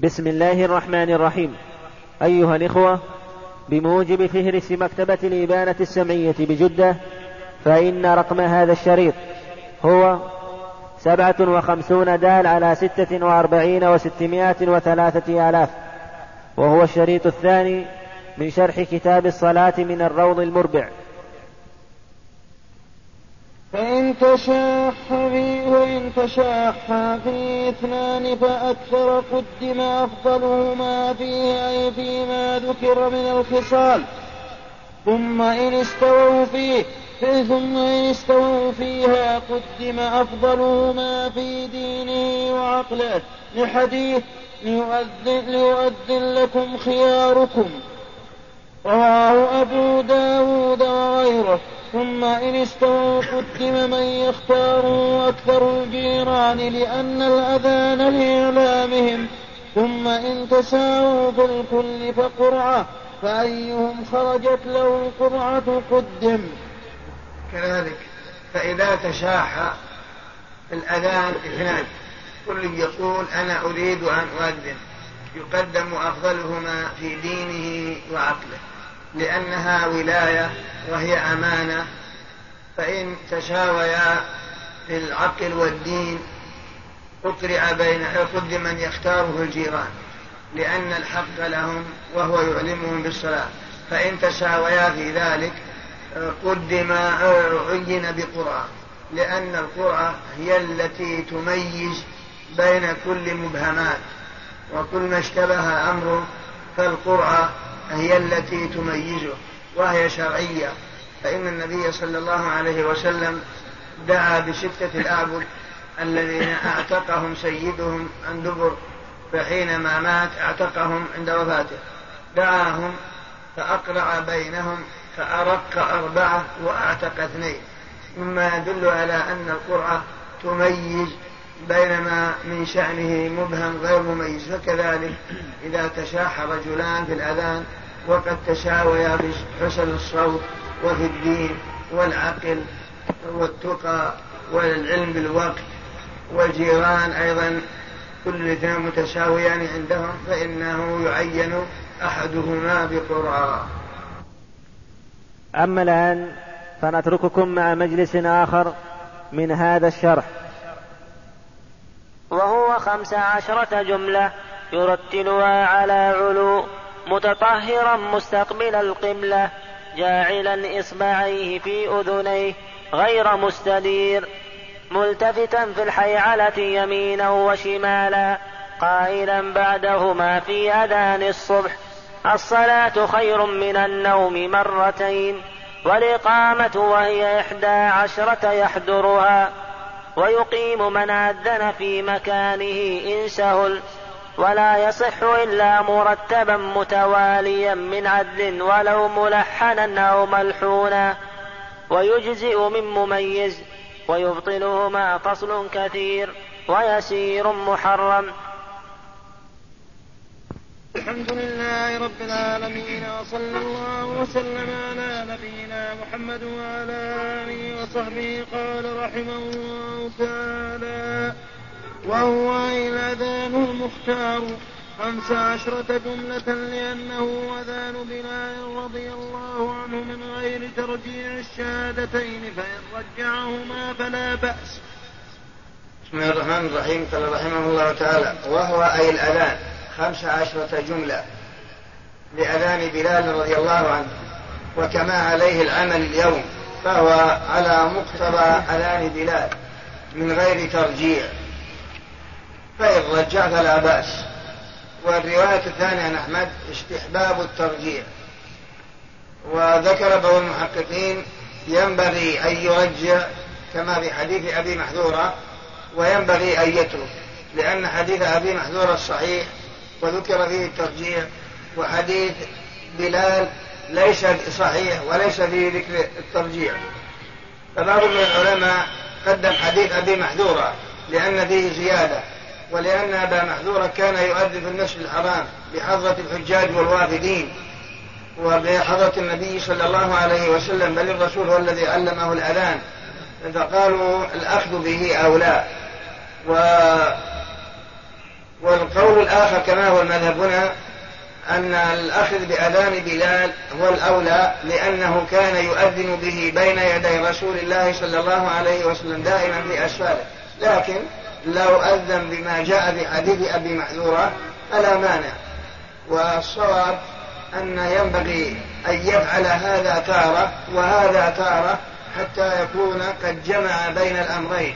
بسم الله الرحمن الرحيم. أيها الإخوة بموجب فهرس مكتبة الإبانة السمعية بجدة فإن رقم هذا الشريط هو سبعة وخمسون دال على ستة وأربعين وستمائة وثلاثة آلاف وهو الشريط الثاني من شرح كتاب الصلاة من الروض المربع. فإن تشاح في وإن تشاح في اثنان فأكثر قدم أفضلهما فيه أي فيما ذكر من الخصال. ثم إن استووا فيه ثم إن استووا فيها قدم أفضلهما في دينه وعقله. لحديث ليؤذن, ليؤذن لكم خياركم. رواه أبو داود وغيره. ثم إن استووا قدم من يختار أكثر الجيران لأن الأذان لإعلامهم. ثم إن تساووا في الكل فقرعة. فأيهم خرجت له القرعة قدم. كذلك فإذا تشاح الأذان اثنان كل يقول أنا أريد أن أؤذن. يقدم أفضلهما في دينه وعقله. لأنها ولاية وهي أمانة فإن تشاويا في العقل والدين أقرع بين قدم من يختاره الجيران لأن الحق لهم وهو يعلمهم بالصلاة. فإن تساويا في ذلك قدم عين بقرعة لأن القرعة هي التي تميز بين كل مبهمات وكل ما اشتبه أمره فالقرعة هي التي تميزه وهي شرعية. فإن النبي صلى الله عليه وسلم دعا بستة الأعبد الذين أعتقهم سيدهم عن دبر فحينما مات أعتقهم عند وفاته. دعاهم فأقرع بينهم فأرق أربعة وأعتق اثنين. مما يدل على أن القرعة تميز بينما من شأنه مبهم غير مميز. فكذلك إذا تشاح رجلان في الأذان وقد تشاويا في الصوت وفي الدين والعقل والتقى والعلم بالوقت والجيران أيضا كل الاثنين متساويان عندهم فإنه يعين أحدهما بقرعة. أما الآن فنترككم مع مجلس آخر من هذا الشرح. وهو خمس عشرة جملة يرتلها على علو متطهرا مستقبل القبلة جاعلا إصبعيه في أذنيه غير مستدير ملتفتا في الحيعلة يمينا وشمالا قائلا بعدهما في أذان الصبح. الصلاة خير من النوم مرتين والإقامة وهي إحدى عشرة يحضرها. ويقيم من أذن في مكانه إن سهل ولا يصح إلا مرتبا متواليا من عدل ولو ملحنا أو ملحونا. ويجزئ من مميز ويبطلهما فصل كثير ويسير محرم. الحمد لله رب العالمين وصلى الله وسلم على نبينا محمد وعلى آله وصحبه. قال رحمه الله تعالى وهو الاذان المختار. خمس عشرة جملة لأنه أذان بلال رضي الله عنه من غير ترجيع الشهادتين فإن رجعهما فلا بأس. بسم الله الرحمن الرحيم. قال رحمه الله تعالى وهو أي الأذان. خمس عشرة جملة لأذان بلال رضي الله عنه وكما عليه العمل اليوم فهو على مقتضى أذان بلال من غير ترجيع. فإن رجع فلا بأس. والرواية الثانية عن أحمد استحباب الترجيع. وذكر بعض المحققين ينبغي أن يرجع كما في حديث أبي محذورة وينبغي أن يترك لأن حديث أبي محذورة الصحيح وذكر فيه الترجيع وحديث بلال ليس صحيح وليس فيه ذكر الترجيع فبعض من العلماء قدم حديث أبي محذورة لأن فيه زيادة ولأن أبا محذورة كان يؤذن في المسجد الحرام بحضرة الحجاج والوافدين وبحضرة النبي صلى الله عليه وسلم بل الرسول هو الذي علمه الأذان فقالوا الأخذ به أولى و والقول الآخر كما هو المذهب هنا أن الأخذ بأذان بلال هو الأولى لأنه كان يؤذن به بين يدي رسول الله صلى الله عليه وسلم دائما في أسفاره لكن لو أذن بما جاء في حديث أبي محذورة فلا مانع. والصواب أن ينبغي أن يفعل هذا تارة وهذا تارة حتى يكون قد جمع بين الأمرين.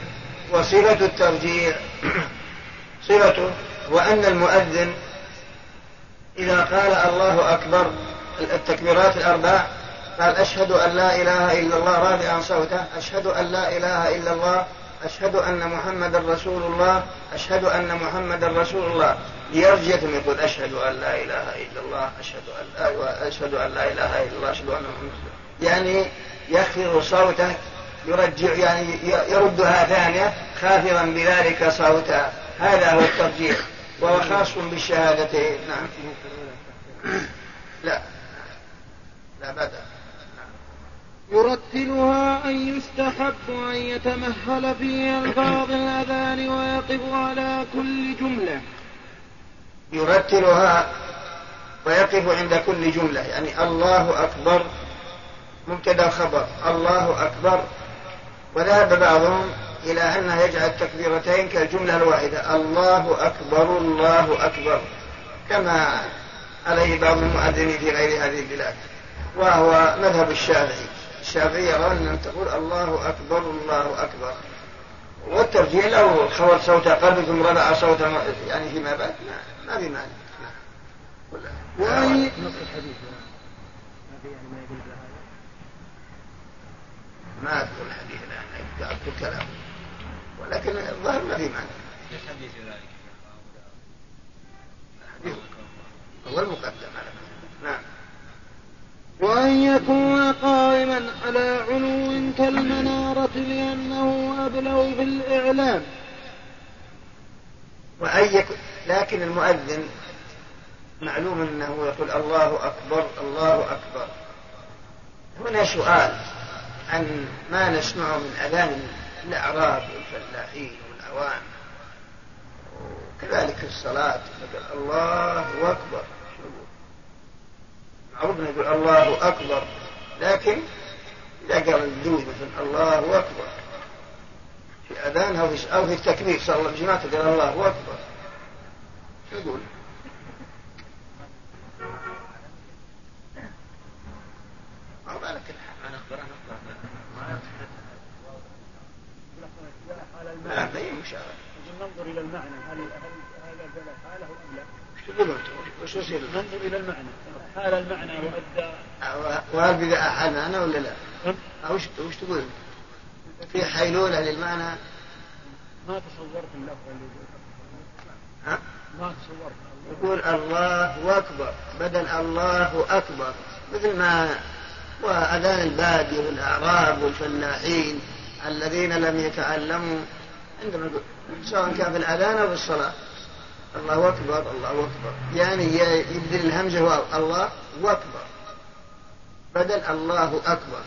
وصفة الترجيع صفته وأن المؤذن إذا قال الله أكبر التكبيرات الأربع قال أشهد أن لا إله إلا الله رافعا صوته أشهد أن لا إله إلا الله أشهد أن محمدا رسول الله أشهد أن محمدا رسول الله. يرجع ثم يقول أشهد أن لا إله إلا الله أشهد أن لا أشهد أن لا إله إلا الله أشهد أن محمدا يعني يخفض صوته يرجع يعني يردها ثانية خافضا بذلك صوتا هذا هو الترجيح. وهو خاص بالشهادتين نعم. لا. لا بدأ يرتلها أن يستحب أن يتمهل في ألفاظ الأذان ويقف على كل جملة. يرتلها ويقف عند كل جملة. يعني الله أكبر. مبتدا خبر. الله أكبر. وذهب بعضهم إلى أنه يجعل التكبيرتين كالجملة الواحدة. الله أكبر الله أكبر. كما عليه بعض المؤذنين في غير هذه البلاد. وهو مذهب الشافعي. الشافعي يرى أن تقول الله أكبر الله أكبر. والترجيح لو خور صوت قلبك ثم رفع صوته يعني فيما بعد. ما, ما في مانع. وأي ما أذكر الحديث الآن أذكر كلام. ولكن الظاهر ما في معنى. الحديث ذلك؟ هو المقدم على نعم. وأن يكون قائما على علو كالمنارة لأنه أبلغ في الإعلام وأن يكون لكن المؤذن معلوم أنه يقول الله أكبر الله أكبر. هنا سؤال عن ما نسمعه من أذان الأعراب والفلاحين والعوام وكذلك الصلاة يقول الله أكبر. معروف يقول الله أكبر. لكن إذا قال الدوي مثلا الله أكبر. في أذان أو في, أو في التكبير صلى وسلم قال الله أكبر. شو يقول؟ ما بالك أنا أخبره ما هي مشاهدة ننظر إلى المعنى هل هذا الجلال حاله أم لا؟ وش تقول أنت؟ وش يصير؟ ننظر إلى المعنى حال المعنى وأدى وهل بذا أحال معنى ولا لا؟ وش وش تقول؟ في حيلولة للمعنى ما تصورت اللفظ اللي ها؟ ما تصورت يقول الله أكبر بدل الله أكبر مثل ما وأذان البادية والأعراب والفلاحين الذين لم يتعلموا عندما سواء كان في الأذان أو في الصلاة. الله أكبر الله أكبر. يعني يبدل الهمزة واو الله أكبر. بدل الله أكبر.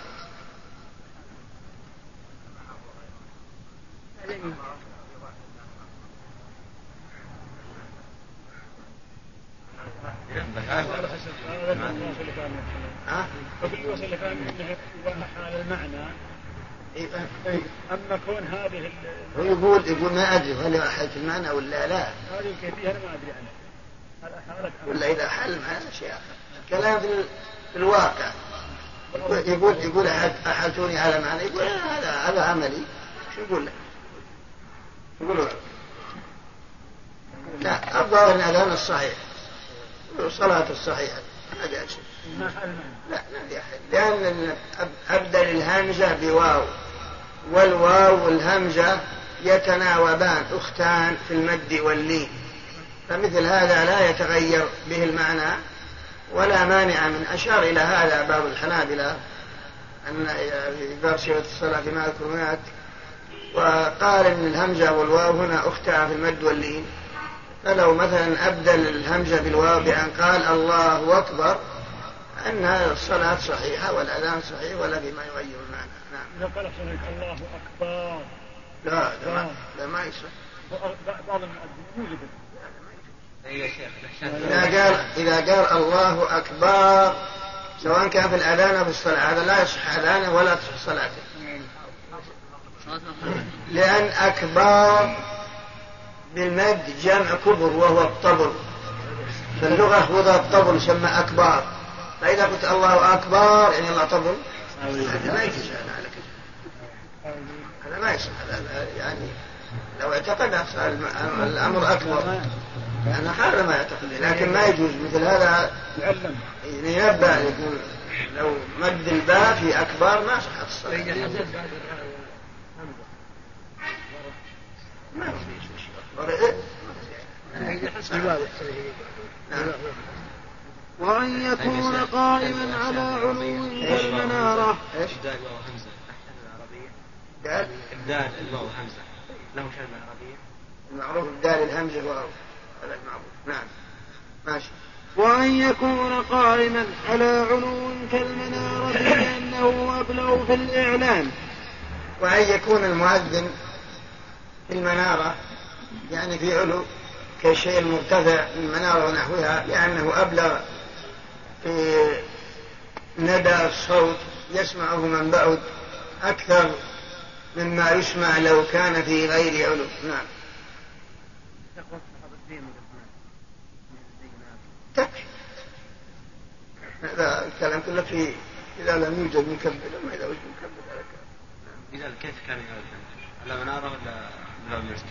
ها؟ اللي كان حال المعنى أما كون هذه هو يقول يقول ما أدري هل أحل في المعنى ولا لا هذه الكيفيه أنا ما أدري عنها. ولا إذا حل معنا شيء آخر. الكلام في, الواقع. يقول يقول أحلتوني على معنى يقول هذا هذا عملي. شو يقول؟ له؟ يقول لا الظاهر الاذان الصحيح. الصلاة الصحيحة. ما جاء شيء. لا ما في أحد لأن أبدل الهمزة بواو. والواو والهمزة يتناوبان أختان في المد واللين. فمثل هذا لا يتغير به المعنى ولا مانع من أشار إلى هذا بعض الحنابلة أن في باب الصلاة فيما أذكر هناك وقال إن الهمزة والواو هنا أختها في المد واللين. فلو مثلا أبدل الهمزة بالواو بأن قال الله أكبر أن الصلاة صحيحة والأذان صحيح ولا فيما يغير إذا قال الله أكبر. لا لا ما, لا ما يصح بعض المؤذنين يوجد. إذا قال إذا قال الله أكبر سواء كان في الأذان أو في الصلاة هذا لا يصح أذانه ولا تصح صلاته. لأن أكبر بالمد جمع كبر وهو الطبل. في اللغة وضع الطبل يسمى أكبر. فإذا قلت الله أكبر يعني الله طبل. هذا ما يجوز هذا ما يصح. هذا يعني لو اعتقد الأمر أكبر. يعني هذا ما يعتقد. لكن ما يجوز. مثل هذا يعني ينبه يقول لو مد الباء في أكبر ما صحت الصلاة. ما في نعم. وأن يكون قائما على علو كالمنارة إيش؟ إبدال الواو همزة العربية دال إبدال الواو همزة له كلمة عربية المعروف بدال الهمزة واو هذا المعروف. نعم. ماشي. وأن يكون قائما على علو كالمنارة لأنه أبلغ في الإعلان وأن يكون المؤذن في المنارة يعني في علو كالشيء المرتفع من المنارة ونحوها لأنه أبلغ في ندى الصوت يسمعه من بعد أكثر مما يسمع لو كان في غير علو. نعم. تكفي. هذا الكلام كله في إذا لم يوجد مكبل أما إذا وجد مكبل هذا إذا كيف كان؟ على منارة ولا لا المسجد؟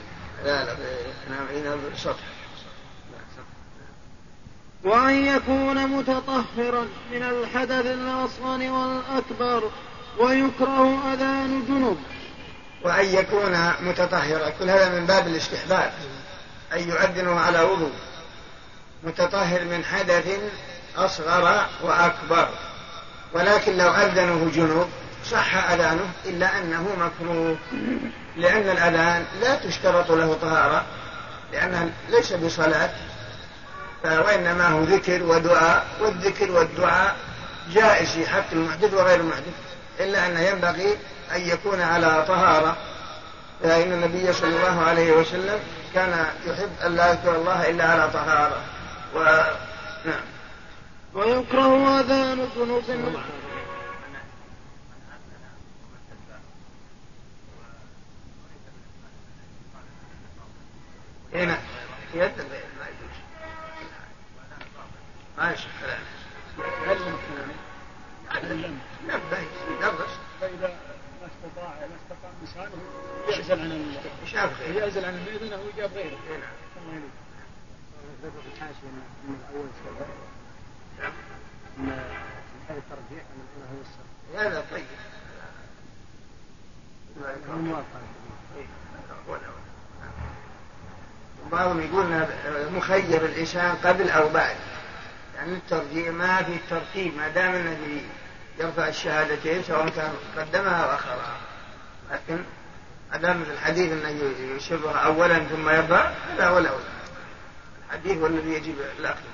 لا لا نعم بالسطح وأن يكون متطهرا من الحدث الأصغر والأكبر ويكره أذان جنب وأن يكون متطهرا. كل هذا من باب الاستحباب. أن يؤذنوا على وضوء. متطهر من حدث أصغر وأكبر. ولكن لو أذنه جنوب صح أذانه إلا أنه مكروه. لأن الأذان لا تشترط له طهارة. لأنها ليس بصلاة. وإنما هو ذكر ودعاء. والذكر والدعاء جائز في حق المحدث وغير المحدث. إلا أنه ينبغي أن يكون على طهارة. فإن النبي صلى الله عليه وسلم كان يحب أن لا يذكر الله إلا على طهارة. و... نعم. ويكره أذان جنوب هنا. يد. ما يجوز ما يصح كلامه فإذا ما استطاع يعزل عن ال... يشاف غيره. يعزل عن أو يجاب غيره. نعم. الله يليك ذكر في الحاشية من الأول سبب. نعم. من حيث الترجيح أن الأولى هو السبب. هذا طيب. هو الموافقة بعضهم يقول مخير الإنسان قبل أو بعد. يعني الترجيح ما في ترتيب ما دام النبي يرفع الشهادتين سواء كان قدمها أو أخرها. لكن في الحديث أنه يشرها أولا ثم يرفع هذا هو الأولى الحديث هو الذي يجب الأخذ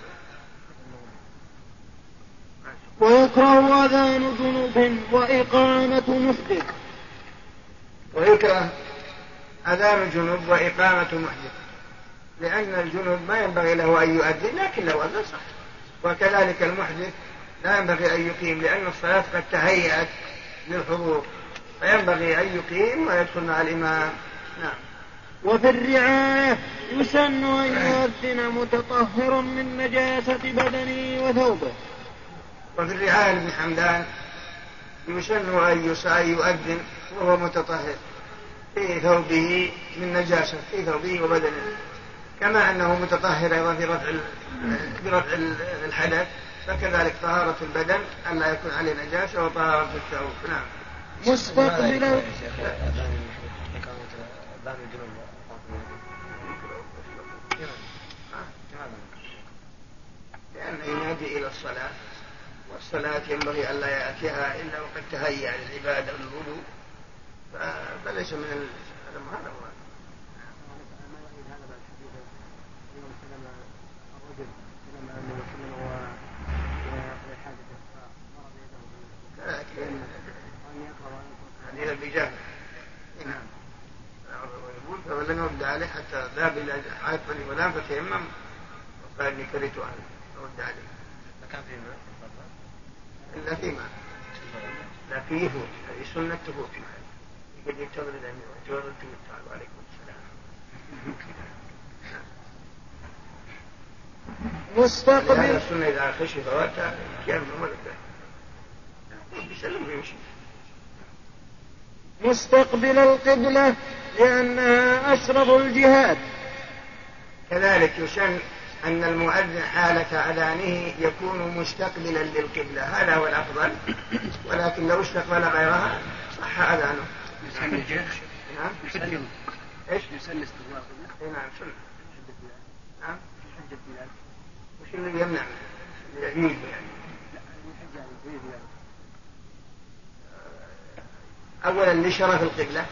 ويكره أذان جنوب وإقامة محدث. ويكره أذان الجنوب وإقامة محدث. لأن الجنوب ما ينبغي له أن يؤذن لكن لو أذن صح. وكذلك المحدث لا ينبغي أن يقيم لأن الصلاة قد تهيأت للحضور. فينبغي أن يقيم ويدخل مع الإمام. نعم. وفي الرعاية يسن أن يؤذن متطهر من نجاسة بدنه وثوبه. وفي الرعاية بن حمدان يسن أن يؤذن وهو متطهر في ثوبه من نجاسة في ثوبه وبدنه. كما أنه متطهر أيضا في رفع برفع الحدث فكذلك طهارة البدن أن لا يكون عليه نجاسة وطهارة الثوب. نعم. مستقبل أذان الجنوب لأنه ينادي إلى الصلاة والصلاة ينبغي ألا يأتيها إلا وقد تهيأ للعبادة والوضوء فليس من هذا هذا هو حديث ابي جهل نعم يقول فلم يرد عليه حتى ذهب إلى حائط بني غلام فتيمم قال إني كرهت أن أرد عليه. ما كان في ماء إلا في ماء لكن يفوت هذه سنة تفوت معه يقعد ينتظر الأمير ويتورط تعال وعليكم السلام هذا مستقبل. السنة إذا خشي فواتها كان ولا بيسلم ويمشي. مستقبل القبلة لأنها أشرف الجهاد. كذلك يسن أن المؤذن حالة أذانه يكون مستقبلا للقبلة. هذا هو الأفضل. ولكن لو استقبل غيرها صح أذانه. نعم. يسلم إيش؟ يسلم استغفار إيه نعم سنة نعم. وش اللي يمنع؟ يعيد يعني. أولا لشرف القبلة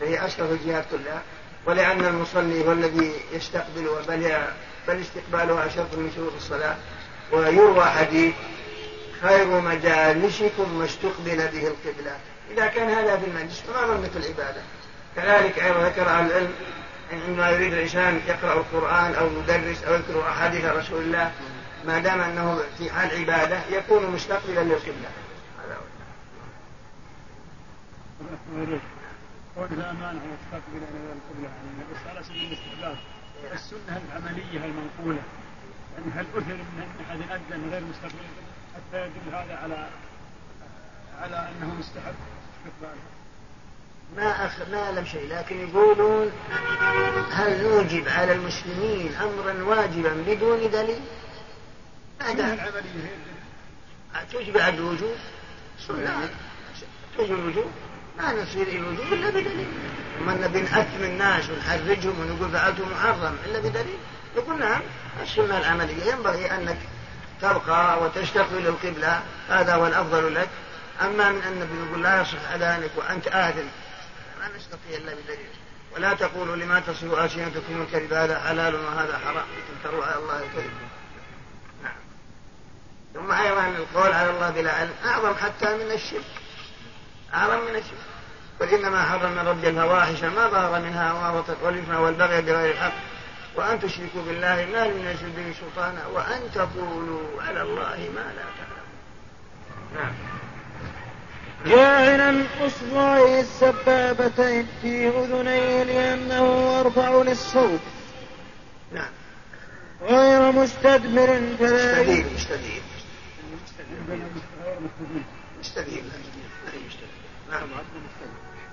فهي أشرف الجهات كلها ولأن المصلي هو الذي يستقبل بل بل استقبالها شرط من شروط الصلاة. ويروى حديث خير مجالسكم ما استقبل به القبلة. إذا كان هذا في المجلس فما ظنك العبادة. كذلك أيضا ذكر أهل العلم عندما يريد الإنسان يقرأ القرآن أو يدرس أو يذكر أحاديث رسول الله ما دام أنه في حال عبادة يكون مستقبلا للقبلة هذا مستقبل إلى القبلة. يعني بس على سبيل الاستحباب السنة العملية المنقولة. يعني هل أثر من أحد غير مستقبل؟ حتى يدل هذا على على أنه مستحب. استقباله ما أخ... ما أعلم شيء لكن يقولون هل نوجب على المسلمين أمرا واجبا بدون دليل؟ هذا العملية هي توجب على الوجوب؟ سنة توجب الوجوب؟ ما نصير الوجوب إلا بدليل. ومن بنأثم الناس ونحرجهم ونقول فعلته محرم إلا بدليل. يقول نعم السنة العملية. ينبغي أنك تبقى وتستقبل القبلة. هذا هو الأفضل لك. أما من أن يقول لا يصح أذانك وأنت آذن ما نستطيع إلا بدليل. ولا تقولوا لما تصف ألسنتكم الكذب هذا حلال وهذا حرام. تفتروا على الله الكذب. نعم. ثم أيضا القول على الله بلا علم أعظم حتى من الشرك. أعظم من الشرك. قل إنما حرم ربي الفواحش ما ظهر منها وما بطن والإثم والبغي بغير الحق. وأن تشركوا بالله ما لم ينزل به سلطانا وأن تقولوا على الله ما لا تعلمون. نعم. جاعلا اصبعيه السبابتين في اذنيه لأنه أرفع للصوت. نعم. غير مستدبر فلا مستدير مستدير مستدير مستدير نعم.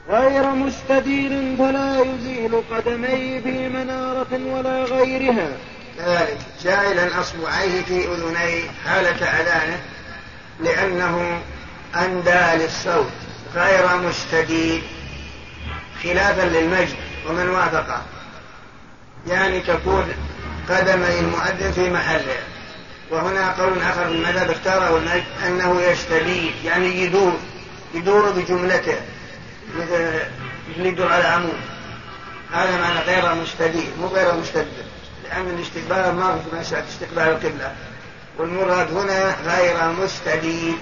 غير مستدير فلا يزيل قدميه في منارة ولا غيرها. كذلك جاعلا اصبعيه في أذنيه حاله أذانه لأنه أندى للصوت. غير مستدير. خلافا للمجد ومن وافقه يعني تكون قدمي المؤذن في محله. وهنا قول آخر من المذهب اختاره المجد؟ أنه يستدير يعني يدور. يدور بجملته مثل يدور على عمود. هذا معنى غير مستدير مو غير مستدبر لأن الاستقبال ما في مسألة استقبال القبلة والمراد هنا غير مستدير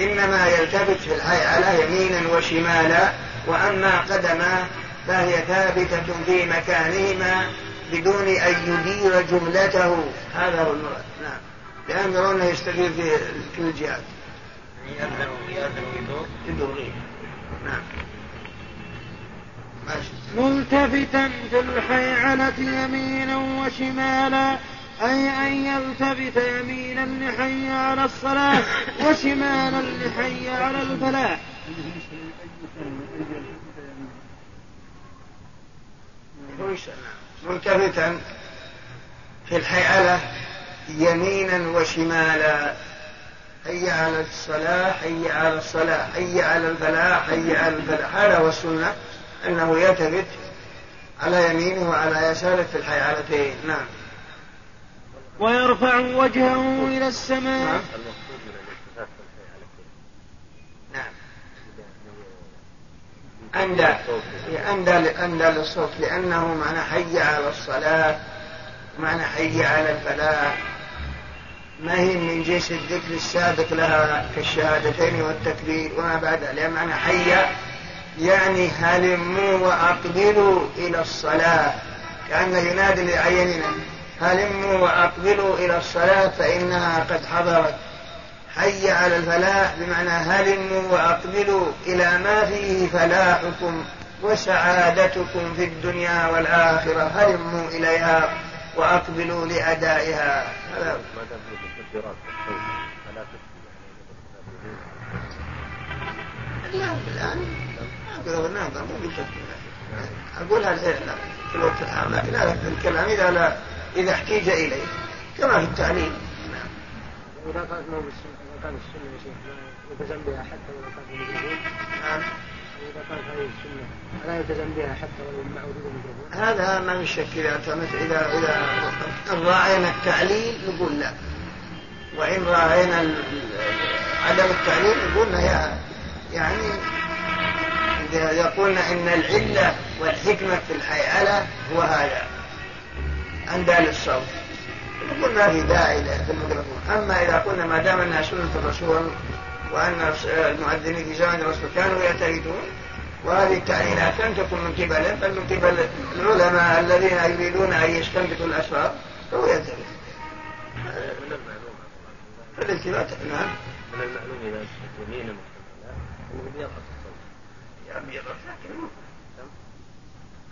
إنما يلتفت في الهيئة يمينا وشمالا وأما قدماه فهي ثابتة في مكانهما بدون أن يدير جملته. هذا هو المراد. نعم. لأن يرونه يستدير في كل الجهات يأذن يأذن ويدور يدور غير نعم. ملتفتا في الحيعلة يمينا وشمالا. أي أن يلتفت يمينا لحي على الصلاة وشمالا لحي على الفلاح. ملتفتا في الحيعلة يمينا وشمالا. حي على الصلاة حي على الصلاة حي على الفلاح حي على الفلاح هذا هو السنة أنه يلتفت على يمينه وعلى يساره في الحيعلتين نعم. ويرفع وجهه إلى السماء. نعم. نعم. أندى أندى أندى للصوت لأنه معنى حي على الصلاة معنى حي على الفلاح ما هي من جنس الذكر السابق لها كالشهادتين والتكبير وما بعدها لأن معنى حي يعني هلموا وأقبلوا إلى الصلاة. كأنه ينادي لأعيننا هلموا وأقبلوا إلى الصلاة فإنها قد حضرت. حي على الفلاح بمعنى هلموا وأقبلوا إلى ما فيه فلاحكم وسعادتكم في الدنيا والآخرة. هلموا إليها. وأقبلوا لأدائها. هذا لا الآن مو أقولها في الوقت الحال لكن هذا الكلام إذا لا إذا احتيج إليه. كما في التعليم. نعم. إذا كانت إذا السنة يا شيخ؟ بها حتى ولو كان في الميكروفون نعم. يلتزم بها حتى ولو هذا ما من شك. إذا إذا إذا راعينا التعليل نقول لا. وإن راعينا عدم التعليل نقول يا يعني إذا يقولنا إن العلة والحكمة في الحيالة هو هذا. عند أهل الصوت. نقول ما في داعي في الميكروفون. أما إذا قلنا ما دام أنها سنة الرسول وأن المؤذنين في زمن الرسول كانوا يعتقدون وهذه التعليلات لم تكن من قبل بل من قبل العلماء الذين يريدون أن يستنبطوا الأسباب فهو يعتقد فالالتفات نعم. من المعلوم إذا يمين أنه يرقص الصوت يرقص لكن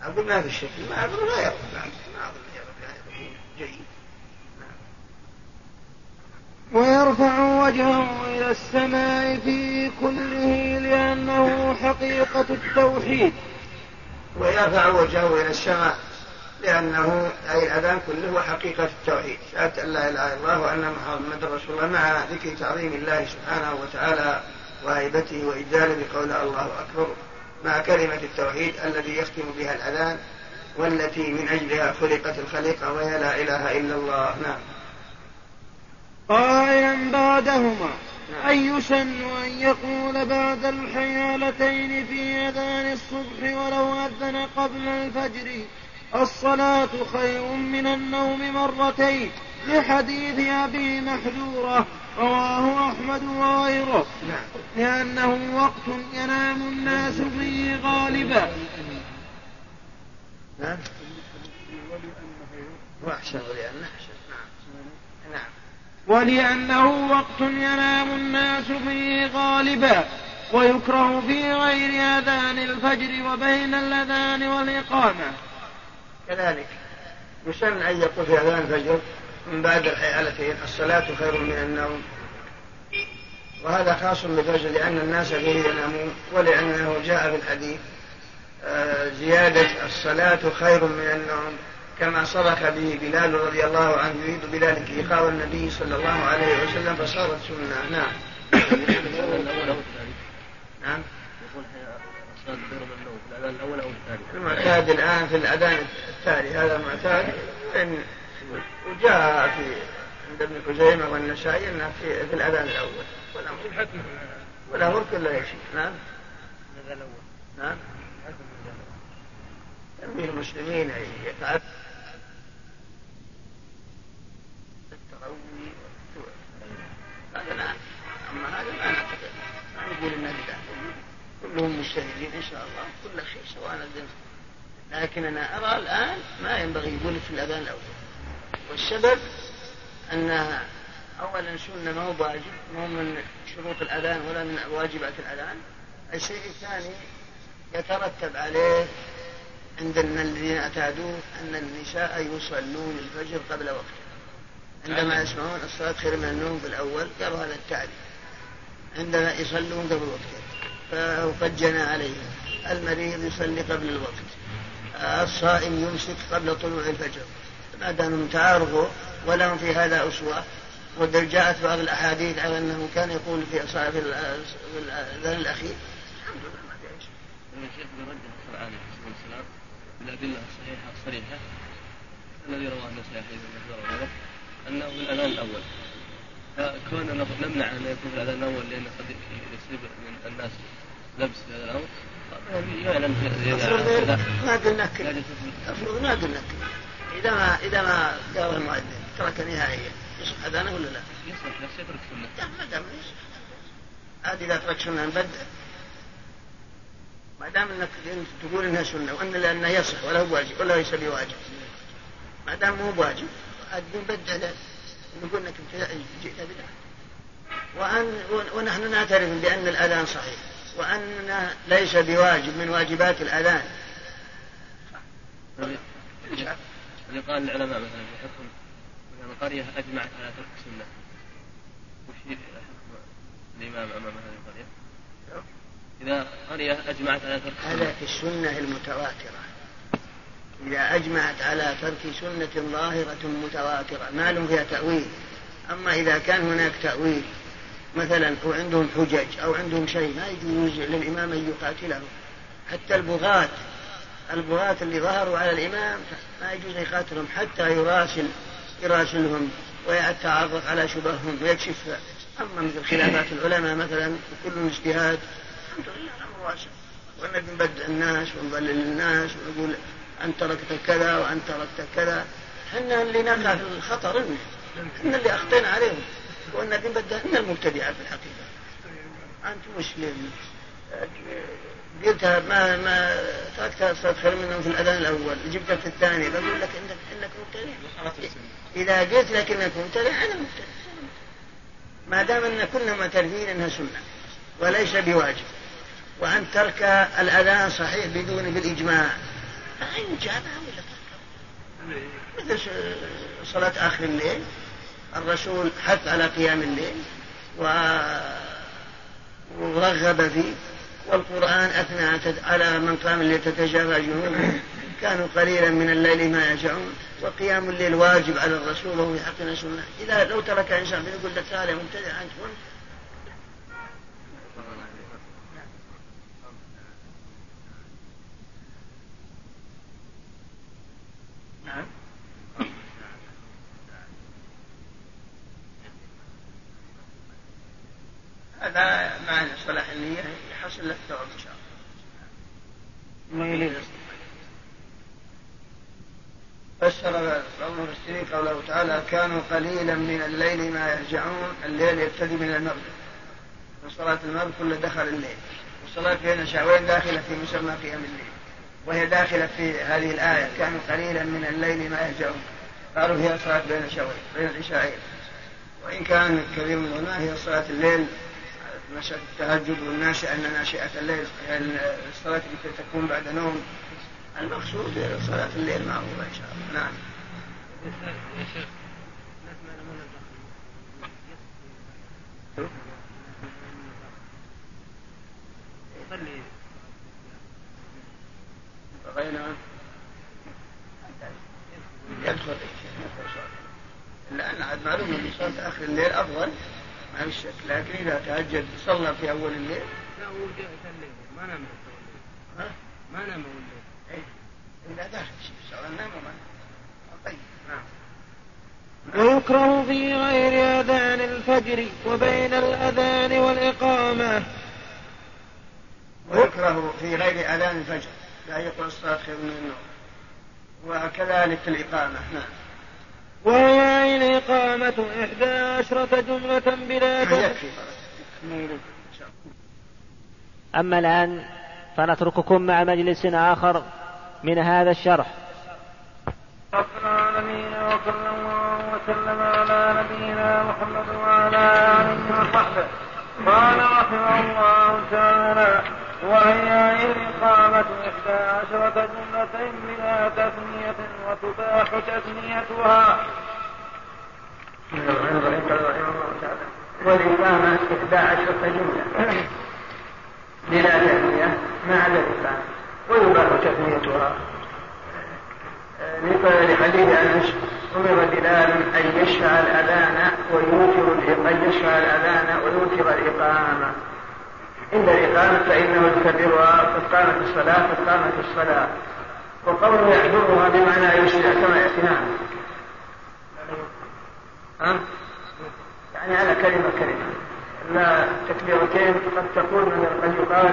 أقول ما في شك ما أقول لا يرقص ما أقول. يرقص جيد. ويرفع وجهه إلى السماء في كله لأنه حقيقة التوحيد. ويرفع وجهه إلى السماء لأنه أي الأذان كله حقيقة التوحيد. شهادة أن لا إله إلا الله وأن محمد رسول الله مع ذكر تعظيم الله سبحانه وتعالى وهيبته وإجلاله بقول الله أكبر مع كلمة التوحيد الذي يختم بها الأذان والتي من أجلها خلقت الخليقة وهي لا إله إلا الله. نعم. قائلا بعدهما. نعم. أن يسن أن يقول بعد الحيالتين في أذان الصبح ولو أذن قبل الفجر. الصلاة خير من النوم مرتين. لحديث أبي محذورة رواه أحمد وغيره. نعم. لأنه وقت ينام الناس فيه غالبا. نعم. وأحسن لأنه ولأنه وقت ينام الناس فيه غالبا ويكره في غير أذان الفجر وبين الأذان والإقامة. كذلك يسن أن يقول في أذان الفجر من بعد الحيالتين الصلاة خير من النوم. وهذا خاص بالفجر لأن الناس فيه ينامون ولأنه جاء في الحديث آه، زيادة الصلاة خير من النوم. كما صرخ به بلال رضي الله عنه يريد بذلك إيقاظ النبي صلى الله عليه وسلم فصارت سنة. نعم. نعم. الأول أو المعتاد الآن في الأذان التالي. هذا المعتاد إن وجاء في عند ابن خزيمة والنسائي أنه في, في الأذان الأول. والأمر والأمر كله يشي نعم. نعم. تنبيه المسلمين يتعب هذا لا أما هذا ما نعتقد. ما نقول إنه بدعة. كلهم مجتهدين إن شاء الله كل شيء سواء الذنب لكن أنا أرى الآن ما ينبغي يقول في الأذان الأول. والسبب أن أولا سنة ما هو واجب ما هو من شروط الأذان ولا من واجبات الأذان. الشيء الثاني يترتب عليه عند الذين اعتادوه أن النساء يصلون الفجر قبل وقته عندما يسمعون الصلاة خير من النوم في الأول قالوا هذا التعليم عندما يصلون قبل وقته فهو قد جنى عليهم. المريض يصلي قبل الوقت. الصائم يمسك قبل طلوع الفجر. ما دامهم تعارضوا ولهم في هذا أسوة. جاءت بعض الأحاديث على أنه كان يقول في في الأذان الأخير. الحمد لله. ما شيء. الشيخ برد القرآن عليه بالأدلة الصحيحة الصريحة الذي رواه النسائي حديث أنه في الأذان الأول. فكون نمنع أن يكون في الأذان الأول لأن قد يصيب من الناس لبس هذا في ما قلنا كذا. المفروض ما قلنا كذا. إذا ما إذا ما قال المؤذن ترك نهائيا يصح أذانه ولا لا؟ يصح بس يترك سنة. ما دام هذه إذا ترك سنة بدأ ما دام إنك تقول إنها سنة وإن لأنه يصح ولا هو واجب ولا ليس بواجب. ما دام مو بواجب الدين بدل نقول إنك جئت بدعة. وأن ونحن نعترف بأن الأذان صحيح وأن ليس بواجب من واجبات الأذان. اللي قال العلماء مثلا في حكم مثلا قرية أجمعت على ترك السنة. وش حكم الإمام أمام هذه القرية؟ إذا قرية أجمعت على ترك السنة. هذا في السنة المتواترة. إذا أجمعت على ترك سنة ظاهرة متواترة ما لهم فيها تأويل. أما إذا كان هناك تأويل مثلا أو عندهم حجج أو عندهم شيء ما يجوز للإمام أن يقاتله. حتى البغاة البغاة اللي ظهروا على الإمام ما يجوز أن يقاتلهم حتى يراسل يراسلهم ويتعرف على شبههم ويكشف. أما مثل خلافات العلماء مثلا وكل اجتهاد. الحمد لله واسع. الناس ونضلل الناس ونقول أنت تركت كذا وأنت تركت كذا. إحنا اللي نقع في الخطر إحنا اللي أخطينا عليهم. والنبي من المبتدعة في الحقيقة. أنت مسلم. قلتها ما ما تركتها صارت خير منهم في الأذان الأول. جبتها في الثاني بقول لك إنك إنك مبتدع. إذا قلت لك إنك مبتدع أنا مبتدع. ما دام أن كنا معترفين أنها سنة وليس بواجب. وأن ترك الأذان صحيح بدون بالإجماع. فإن جابها ولا مثل صلاة آخر الليل؟ الرسول حث على قيام الليل ورغب فيه والقرآن أثنى على من قام الليل تتجافى كانوا قليلا من الليل ما يجعون وقيام الليل واجب على الرسول وهو حقنا سنة إذا لو ترك إنسان بيقول لك تعالى مبتدع أنت هذا معنى صلاح النية يحصل لك ثواب إن شاء الله. ما يليق فسر بعض المفسرين قوله تعالى كانوا قليلا من الليل ما يرجعون الليل يبتدي من المغرب. وصلاة المغرب كل دخل الليل. والصلاة بين شعوين داخلة في مسمى قيام الليل. وهي داخلة في هذه الآية كانوا قليلا من الليل ما يرجعون. قالوا هي صلاة بين شعوين بين العشاءين وإن كان كثير من العلماء هي صلاة الليل نشأة التهجد والناشئة أن ناشئة الليل الصلاة التي تكون بعد نوم. المقصود صلاة الليل معروفة إن شاء الله. نعم. بغينا يدخل. لأن عاد معلوم أن صلاة آخر الليل أفضل. ما شك؟ لكن إذا تهجد صلى في أول الليل؟ لا هو جاء الليل. ما نام ها؟ ما نام الليل. إيه. إلا داخل سواء نام وما طيب. نعم. ويكره في غير أذان الفجر وبين الأذان والإقامة. ويكره في غير أذان الفجر. لا يقول الصلاة خير من النوم. وكذلك الإقامة. نعم. وهي الإقامة إحدى عشرة جملة بلا أما الآن فنترككم مع مجلس آخر من هذا الشرح. رب العالمين وصلى الله وسلم على نبينا محمد وعلى آله وصحبه. قال رحمه الله تعالى وهي الإقامة إحدى عشرة جملة بلا تثنية وتباح تثنيتها. والإقامة إحدى عشرة جملة بلا تثنية ما عدا الإقامة ويباح تثنيتها. لحديث أنس أمر بلال أن يشفع الأذان ويوتر أن يشفع الأذان ويوتر الإقامة. عند الإقامة فإنه يكبرها قد قامت الصلاة قد قامت الصلاة. وقوله يحضرها بمعنى يسرع كما يأتي. نعم. ها؟ يعني على كلمة كلمة. لا تكبيرتين قد تكون قد يقال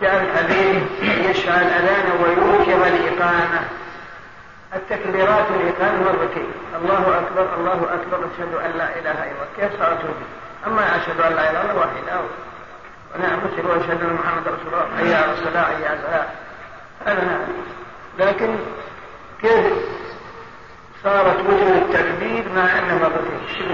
جاء الحبيب يشفع الأذان ويوكر الإقامة. التكبيرات الإقامة مرتين. الله أكبر الله أكبر. أشهد أن لا إله إلا الله. كيف صارت أما أشهد أن لا إله إلا الله واحدة ونعم مثل وأشهد أن محمد رسول الله. حي على الصلاة حي على الفلاح هذا نعم لكن كيف صارت وجه التكبير مع انه مرتين؟ شو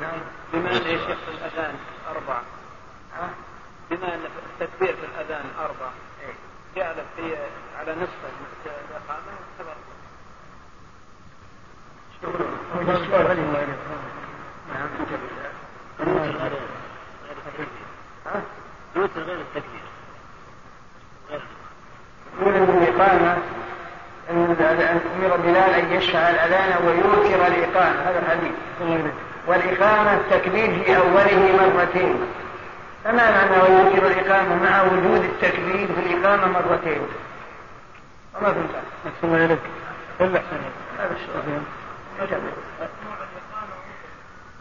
نعم. بما ان يا شيخ الأذان؟ أربع بما أن التكبير في الأذان أربع. جعل في على نصف الاقامه سبع يوتر غير التكبير يقول ان الإقامة. ان أمر بلال ان يشفع الاذان ويوتر الاقامه هذا الحديث والاقامه التكبير في اوله مرتين فما معنى ويوتر الإقامة مع وجود التكبير في الإقامة مرتين؟ وما فهمت أحسن إليك. إلا أحسن السؤال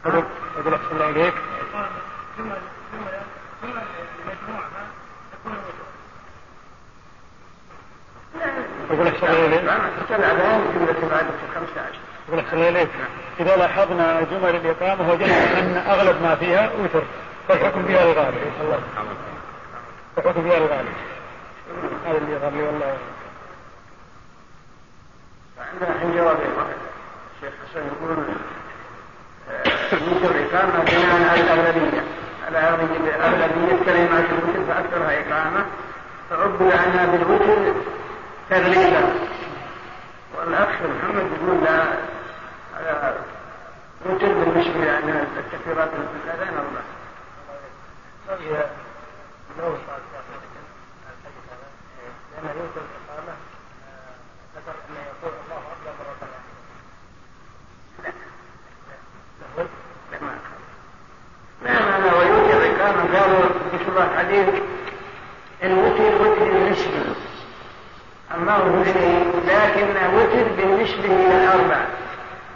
أقول أحسن الله إليك. أقول أحسن الله إليك. الأذان جملة بعد 15 أقول أحسن الله إليك. إذا لاحظنا جمل الإقامة وجدنا أن أغلب ما فيها وتر. فالحكم فيها الغالب الله الحكم فيها الغالب هذا اللي يغلي والله. عندنا الحين جواب الشيخ حسن يقول يوجد الإقامة بناء على الأغلبية. على أغلبية كلمات الوتر فأكثرها إقامة. فعبر عنها بالوتر تغليبا. والأخ محمد يقول لا على وتر بالنسبة لأن التكبيرات في الأذان أربع لو صار لأن يوتر الإقامة ذكر أن يقول الله أكبر مرة لا معنى ويوتر إقامة قالوا في شبه الحديث الوتر وتر نسبي أما هو نسبي لكن وتر بالنسبة إلى الأربع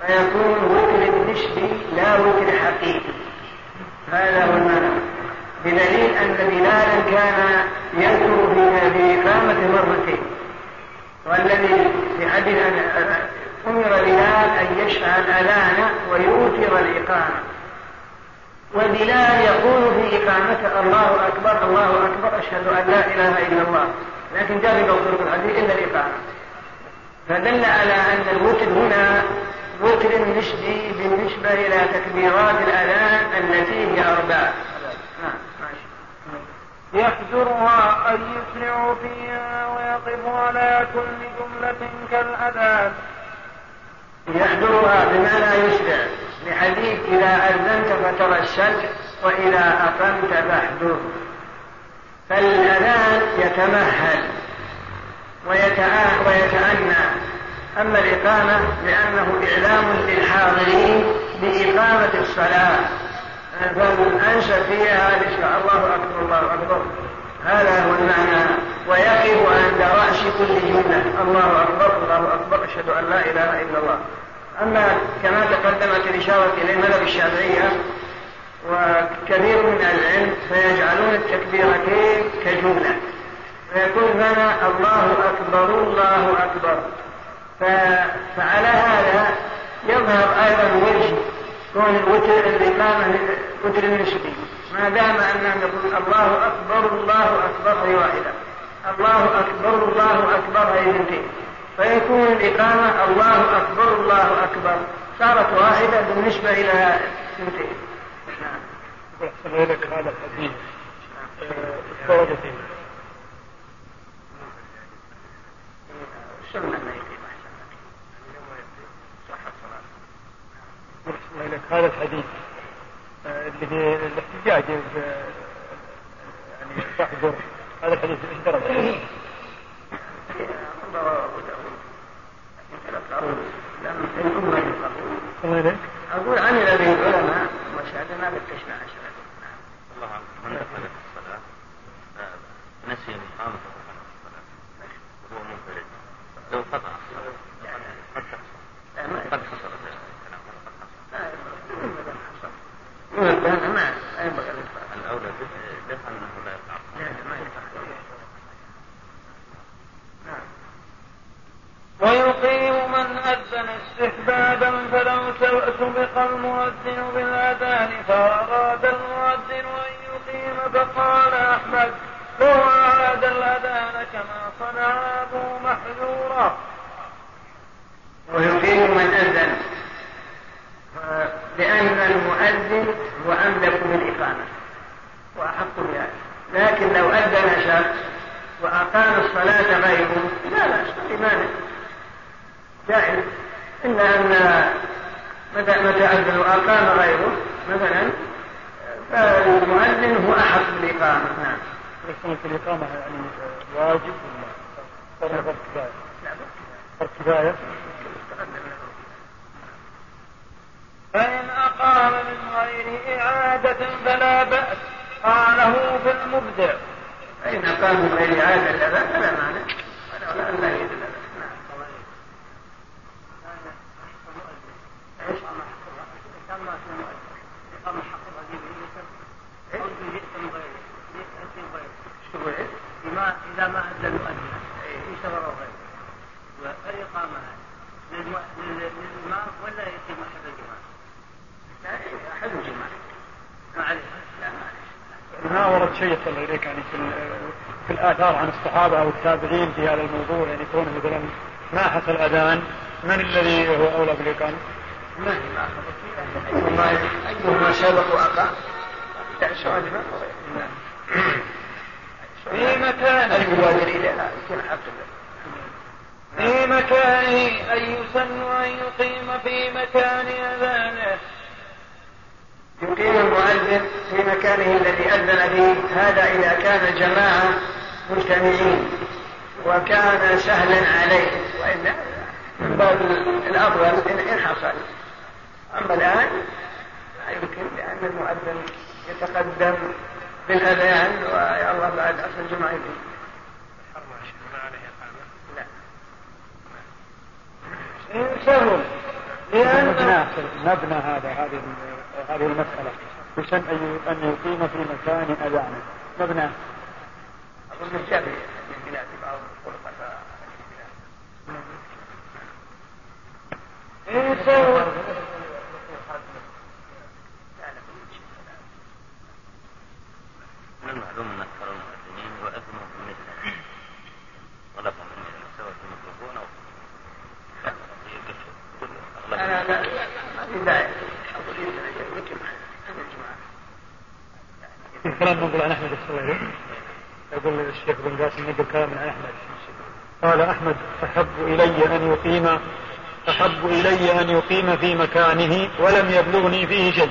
فيكون وتر نسبي لا وتر حقيقي هذا هو المعنى بدليل أن بلالا كان يذكر في إقامة مرتين والذي في حديث أمر بلال أن يشفع الأذان ويوتر الإقامة. وبلال يقول في إقامته الله أكبر الله أكبر أشهد أن لا إله إلا الله. لكن جاء في الحديث إلا الإقامة. فدل على أن الوتر هنا وتر نسبي بالنسبة إلى تكبيرات الأذان التي هي أربعة. يحجرها أن يسرع فيها ويقف على كل جملة كالأذان. يحضرها بما لا يشبع لحديث إذا أذنت فترسل وإذا أقمت فاحضر فالأذان يتمهل ويتأنى أما الإقامة لأنه إعلام للحاضرين بإقامة الصلاة. أنشأ فيها الله أكبر الله أكبر. هذا هو المعنى. ويقف عند رأس كل جملة. الله أكبر الله أكبر. أشهد أن لا إله إلا الله. أما كما تقدمت الإشارة إلى مذهب الشافعية وكثير من العلم فيجعلون التكبيرتين كجملة. فيكون هنا الله أكبر الله أكبر. فعلى هذا يظهر أيضا وجه كون الوتر الإقامة وتر النسبي ما دام أننا نقول الله أكبر الله أكبر هي واحدة. الله أكبر الله أكبر هي اثنتين. فيكون الإقامة الله أكبر الله أكبر. صارت واحدة بالنسبة إلى اثنتين. نعم. أحسن هذا الحديث الدرجتين سنة ما يقيم أحسن لك هذا الحديث اللي الاحتجاج يعني تحضر هذا الحديث إيش درجه؟ أقول عمل به العلماء وشهد ما فتشنا عن الله أعلم من دخل في الصلاة نسي الإقامة وهو منفرد. لو قطع الصلاة إذا كان جماعة مجتمعين وكان سهلا عليه وإن من باب الأفضل إن حصل. أما الآن لا يمكن لأن المؤذن يتقدم بالأذان ويا الله بعد أصل الجمعة. نعم. يقول ينسون لأن نبنى هذا هذه هذه المسألة. بشأن أن يقيم في مكان أذانه. مبنى. أظن الشافعي إيه، من بعض إيه يقول الشيخ بن كلام عن أحمد. قال أحمد أحب إلي أن يقيم أحب إلي أن يقيم في مكانه ولم يبلغني فيه شيء.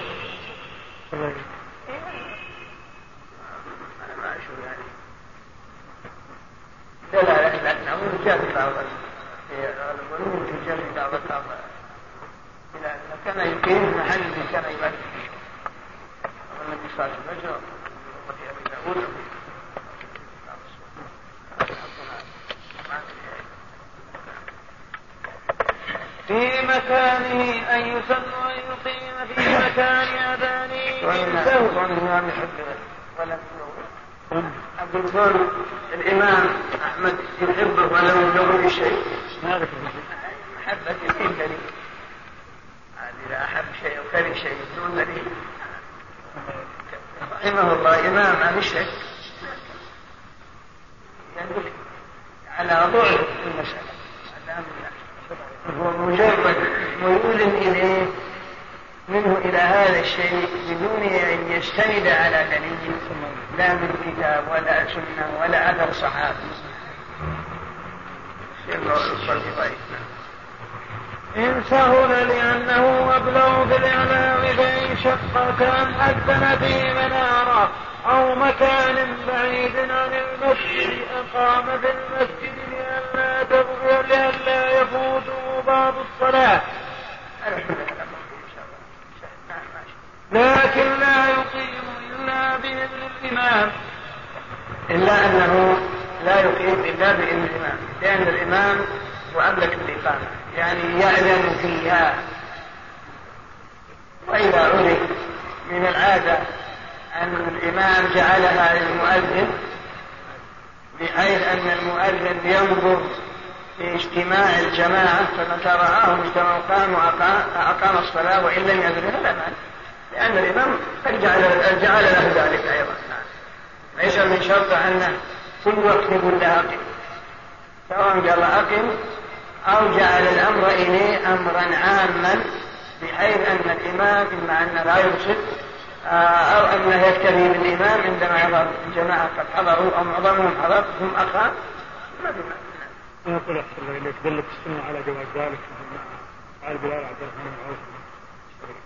عبد الرحمن بن عوف.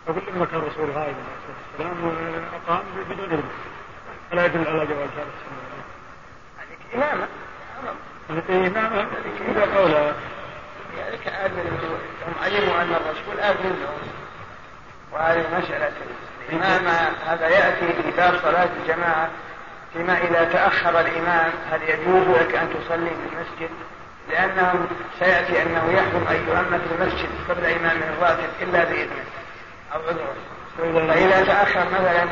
أقول لما كان الرسول غائبا عليه الصلاة والسلام أقام بدون علم. فلا يدل على جواز هذا السنة؟ إمامة. إمامة؟ إذا قولا يعني كأذن هم علموا أن الرسول آذن لهم. وهذه مسألة. الإمامة هذا يأتي في باب صلاة الجماعة فيما إذا تأخر الإمام هل يجوز لك أن تصلي في المسجد؟ لأنه سيأتي أنه يحرم أن يؤمن في المسجد قبل إمامه الراتب إلا بإذنه. أو عذره فإذا تأخر مثلا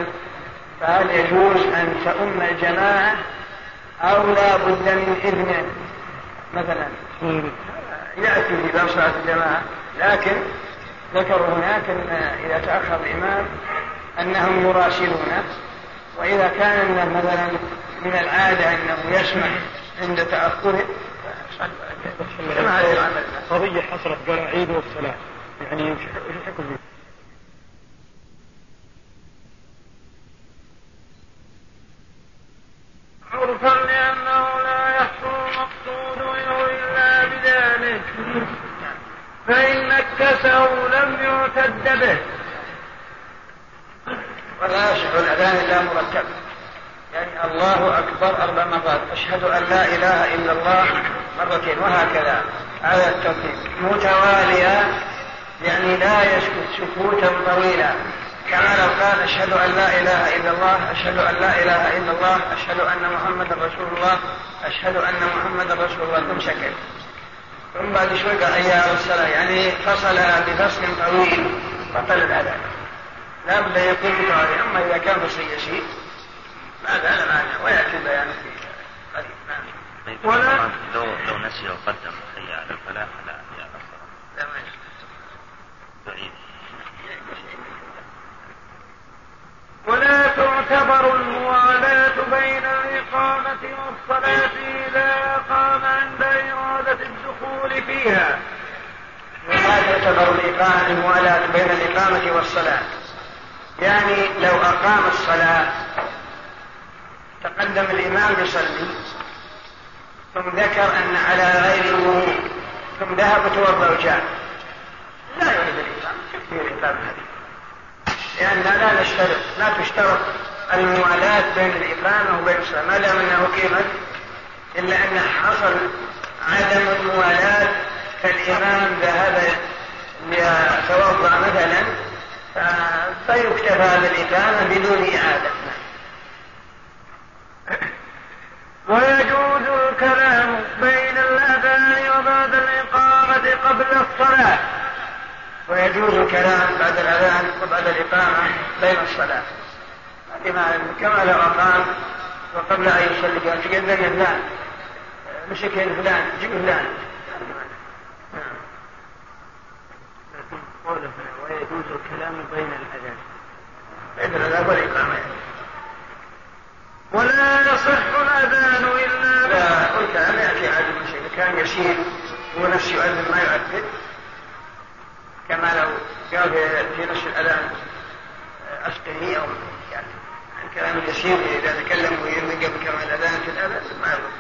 فهل يجوز أن تؤم الجماعة أو لا بد من إذنه مثلا. يأتي في باب صلاة الجماعة لكن ذكروا هناك أن إذا تأخر الإمام أنهم يراسلونه وإذا كان مثلا من العادة أنه يسمح عند تأخره قضية حصلت قال عيد والصلاة. يعني وش الحكم عرفا لأنه لا يحصل المقصود منه إلا بذلك. فإن نكسه لم يعتد به. ولا يصح الأذان إلا مرتب يعني الله أكبر أربع مرات. أشهد أن لا إله إلا الله. مرتين. وهكذا. على الترتيب متوالية. يعني لا يسكت سكوتا طويلا. كما لو قال أشهد أن لا إله إلا الله أشهد أن لا إله إلا الله أشهد أن محمدا رسول الله أشهد أن محمدا رسول الله. ثم سكت ثم بعد شوي قال حي الصلاة يعني فصل بفصل طويل. بطل الأذان لا بد يكون متوالي أما إذا كان فصل يسير هذا لا معنى ويأتي بيانه في قريب. نعم. طيب ولا- لو لو نسي وقدم حي على الفلاح لا يا لا. ما. بعيد ولا تعتبر الموالاة بين الإقامة والصلاة إذا قام عند إرادة الدخول فيها. وما تعتبر الإقامة الموالاة بين الإقامة والصلاة. يعني لو أقام الصلاة تقدم الإمام يصلي ثم ذكر أن على غير الوضوء ثم ذهب توضأ وجاء. لا يعيد الإقامة تكفي الإقامة هذه. لأن لا نشترط لا تشترط الموالاة بين الإقامة وبين الصلاة. ما دام أنه قيمت إلا أن حصل عدم الموالاة فالإمام ذهب ليتوضأ مثلا فيكتفى بالإقامة بدون إعادة. ويجوز الكلام بين الأذان وبعد الإقامة قبل الصلاة. ويجوز الكلام بعد الأذان وبعد الإقامة بين الصلاة. بما كما لو أقام وقبل أن يصلي قال تقدم فلان مسك فلان؟ جيب فلان. قوله ويجوز الكلام بين الأذان. بين الأذان والإقامة. ولا يصح الأذان إلا لا قلت أنا يأتي عاد شيء. كان يسير هو نفسه يؤذن ما يؤذن كما لو قال في- في نفس الأذان أسقني أو يعني عن كلام يسير إذا تكلم ويؤذن قبل كما الأذان في الأذان ما يضر.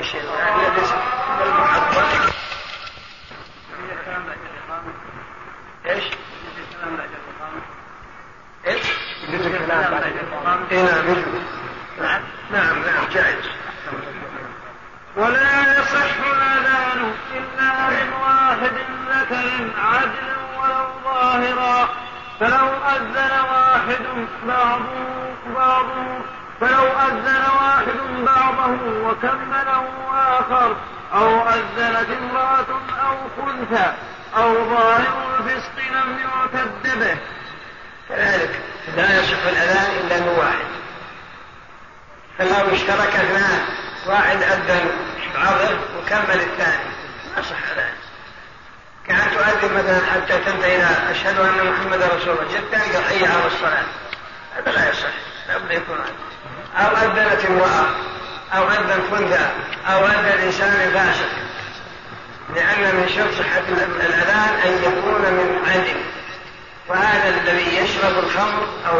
الشيء الثاني المحضر إيش؟ يجوز الكلام بعد؟ إيه نعم نعم نعم جائز. ولا يصح الأذان إلا من واحد ذكر عدل ولو ظاهرا. فلو أذن واحد بعضه بعضه. فلو أذن واحد بعضه وكمله آخر. أو أذنت امرأة أو خنثى. أو ظاهر الفسق لم يعتد به. كذلك. لا يصح الأذان إلا من واحد. فلو اشترك اثنان واحد أذن بعضه وكمل الثاني. ما صح الأذان. كأن تؤذن مثلا حتى تنتهي إلى أشهد أن محمدا رسول الله الثاني قال حي على الصلاة. هذا لا يصح. لابد يكون أو أذنت امرأة أو أذن خنثى أو أذن إنسان فاسق. لأن من شرط صحة الأذان أن يكون من عدل وهذا الذي يشرب الخمر أو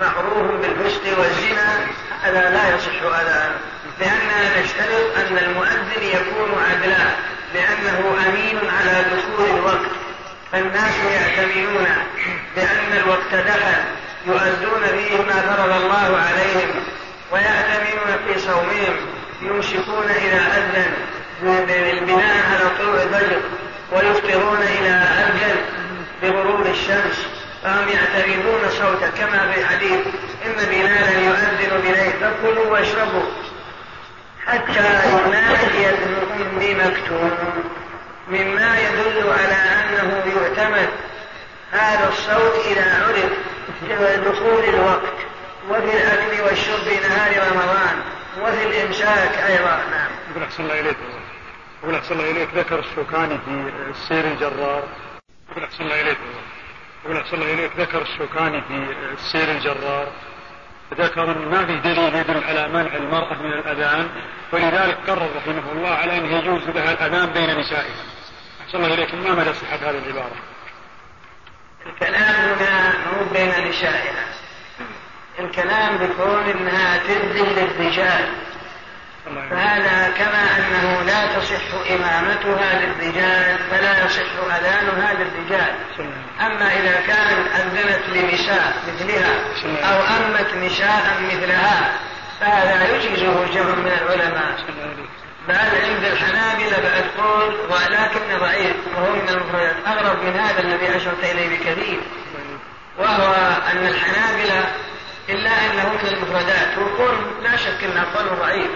معروف بالفسق والزنا هذا لا يصح أذان لأننا نشترط أن المؤذن يكون عدلا لأنه أمين على دخول الوقت. فالناس يعتمدون بأن الوقت دخل يؤدون فيه ما فرض الله عليهم ويعتمدون في صومهم يمسكون إلى أذن بالبناء على طلوع الفجر ويفطرون إلى أذن. بغروب الشمس فهم يعتمدون صوته كما في حديث إن بلالا يؤذن بليل فكلوا واشربوا حتى ينادي ابنكم بمكتوم مما يدل على أنه يعتمد هذا الصوت إذا عرف دخول الوقت وفي الأكل والشرب نهار رمضان وفي الإمساك أيضا نعم. أحسن الله إليك يقول أحسن الله إليك ذكر الشوكاني في السير الجرار يقول أحسن الله إليك. يقول أحسن الله إليك. ذكر الشوكاني في السير الجرار ذكر أن ما في دليل يدل على منع المرأة من الأذان. ولذلك قرر رحمه الله على أنه يجوز لها الأذان بين نسائها. أحسن الله إليك. ما مدى صحة هذه العبارة؟ الكلام هنا مو بين نسائها. الكلام بكون إنها تذن للرجال. فهذا كما أنه لا تصح إمامتها للرجال فلا يصح أذانها للرجال. أما إذا كانت أذنت لنساء مثلها أو أمت نساء مثلها فهذا يجيزه جمع من العلماء. بل عند الحنابلة بعد قول ولكن ضعيف وهو من المفردات أغرب من هذا الذي أشرت إليه بكثير. وهو أن الحنابلة إلا أنه من المفردات وقول لا شك أنه قول ضعيف.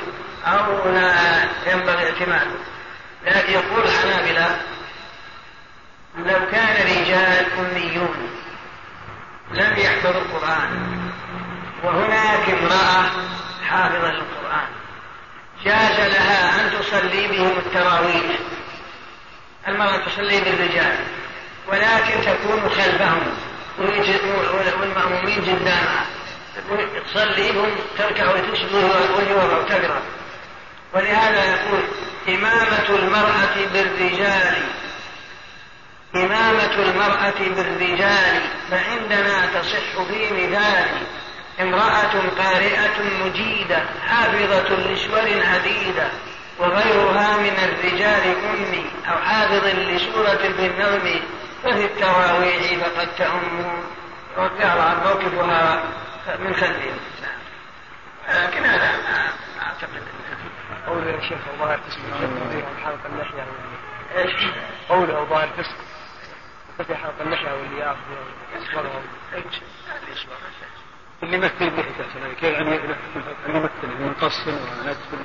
أو لا ينبغي اعتماده. لكن يقول الحنابلة لو كان رجال أميون لم يحفظوا القرآن وهناك امرأة حافظة للقرآن جاز لها أن تصلي بهم التراويح المرأة تصلي بالرجال ولكن تكون خلفهم والمأمومين قدامها تصلي بهم تركع وتسجد وتقرأ. ولهذا يقول إمامة المرأة بالرجال. إمامة المرأة بالرجال فعندنا تصح في مثال امرأة قارئة مجيدة حافظة لسور عديدة وغيرها من الرجال أمي أو حافظ لسورة بالنظم ففي التراويح فقد تأم وقال موقفها من خلفهم لكن هذا ما أعتقد قوله يا شيخ الظاهر فسق حلق اللحية إيش؟ قوله ظاهر فسق فتح حلق اللحية واللي ياخذ يصبرهم إيش؟ اللي يمثل اللحية كيف يعني يمثل؟ منقص ونتف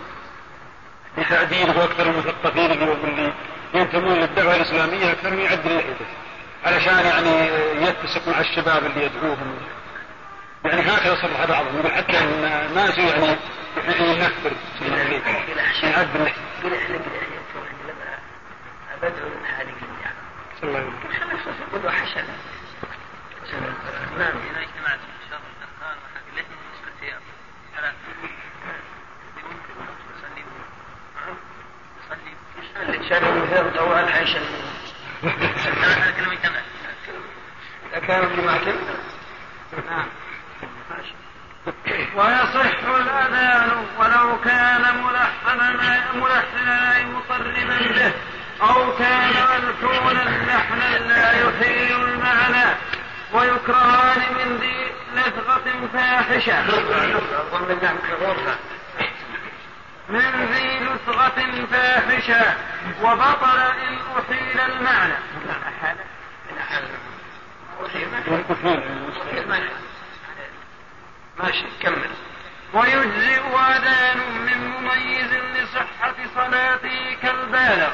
بتعديل وأكثر المثقفين اليوم اللي ينتمون للدعوة الإسلامية أكثر من يعدل لحيته علشان يعني يتسق مع الشباب اللي يدعوهم. يعني هكذا صرح بعضهم يقول حتى الناس يعني ينفر يعدل لحيته بدعو هذه يعني صلى الله عليه وسلم خلاص قدوة حسنة نعم إذا اجتمعت إن شاء الله الأذكار وحق اللحم بالنسبة على شان مثل طوال حيشا في معتم نعم. ويصح الأذان ولو كان ملحنا ملحنا أي مقربا به أو كان ملحونا لحنا لا يحيل المعنى. ويكرهان من ذي لثغة فاحشة. من ذي لثغة فاحشة. وبطل إن أحيل المعنى. ماشي كمل. ويجزئ أذان من مميز لصحة صلاته كالبالغ.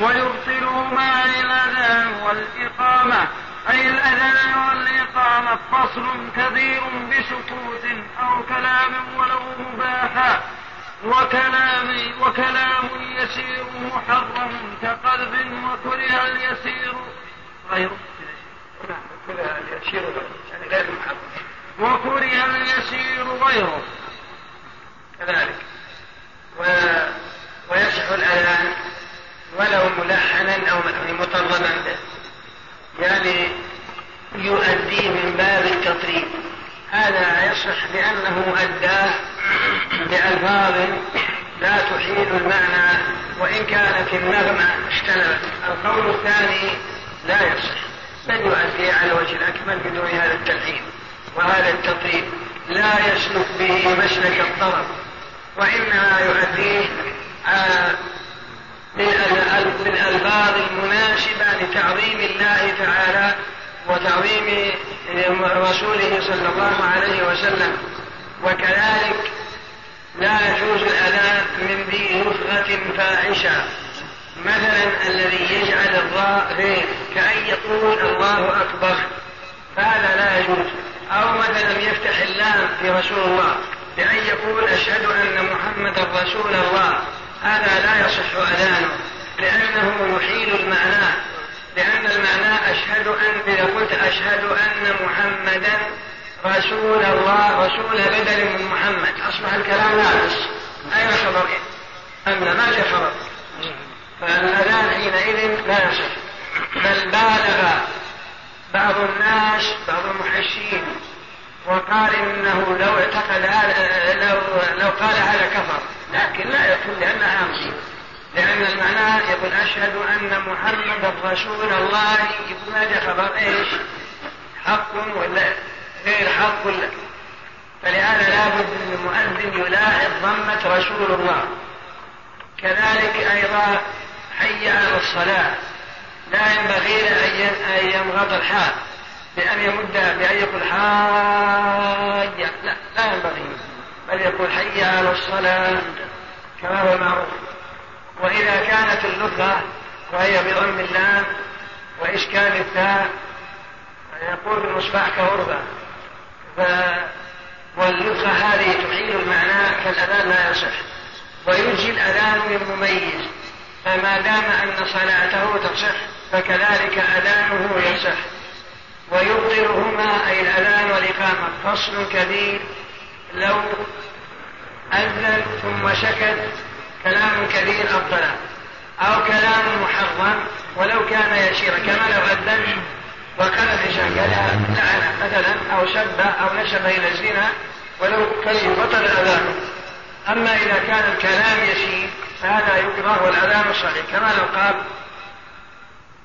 ويبطل مع الأذان والإقامة. أي الأذان والإقامة فصل كبير بسكوت أو كلام ولو مباحا. وكلام وكلام يسير محرم كقلب وكره اليسير. غيره. كره اليسير. يعني غير محرم. وكره وغيره كذلك. و... ويصح الأذان ولو ملحنا أو مطربا به. يعني يؤديه من باب التطريب. هذا يصح لأنه أداه بألفاظ لا تحيل المعنى وإن كانت النغمة اشتلت القول الثاني لا يصح. بل يؤدي على الوجه الأكمل بدون هذا التلحين. وهذا التطريب لا يسلك به مسلك الطرب وإنما يؤديه بالألفاظ المناسبة لتعظيم الله تعالى وتعظيم رسوله صلى الله عليه وسلم. وكذلك لا يجوز الأذان من ذي رفغة فاحشة. مثلا الذي يجعل الراء غير كأن يقول الله أكبر فهذا لا يجوز. أو مثلا يفتح اللام في رسول الله بأن يقول أشهد أن محمدا رسول الله. هذا لا يصح أذانه لأنه يحيل المعنى لأن المعنى أشهد أن إذا قلت أشهد أن محمدا رسول الله رسول بدل من محمد. أصبح الكلام ناقص. أين خبر أن ما في خبر. فالأذان حينئذ لا يصح. بل بالغ بعض الناس بعض المحشين وقال إنه لو اعتقد لو لو قال هذا كفر. لكن لا يكون لانها امشي لأن المعنى يقول أشهد أن محمدا رسول الله. يقول هذا خبر؟ إيش؟ حق ولا غير حق ولا؟ فلهذا لابد ان المؤذن يلاحظ ضمة رسول الله. كذلك أيضا حي على الصلاة. لا ينبغي له أن يمغط الحال بأن يمد بأن يقول حاجة. لا لا ينبغي. بل يقول حي على الصلاة كما هو معروف وإذا كانت اللغة وهي بضم اللام وإشكال التاء يقول المصباح كغربة ف... واللغة هذه تحيل المعنى فالأذان لا يصح. ويجي الأذان للمميز فما دام أن صلاته تصح فكذلك أذانه يصح ويبطلهما أي الأذان والإقامة. فصل كبير. لو أذن ثم سكت كلام كبير أفضل. أو كلام محرم ولو كان يسيرا. كما لو أذن وقال الإنسان لعن مثلا أو سب أو نسب إلى الزنا ولو كان بطل الأذان. أما إذا كان الكلام يسير فهذا يكره والأذان صحيح. كما لو قال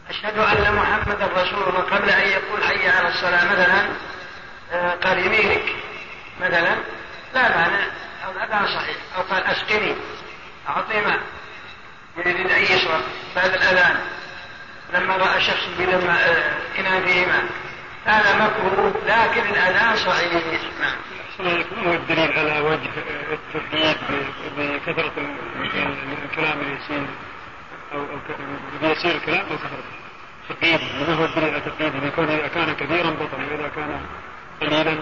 أشهد أن محمدا رسول الله. قبل أن يقول حي على الصلاة مثلا آه، قال يمينك مثلا. لا معنى أو الأذان صحيح. أو قال أسقني. أعطي ماء يريد أن يشرب. بعد الأذان. لما رأى شخص بلما آه، إناء فيه ماء هذا مكروه لكن الأذان صحيح. نعم. ما هو الدليل على وجه الترديد بكثرة الكلام اليسير أو بيسير الكلام أو كثرته تقييد ما هو الدليل على تقييد يكون إذا كان كثيرا بطل وإذا كان قليلا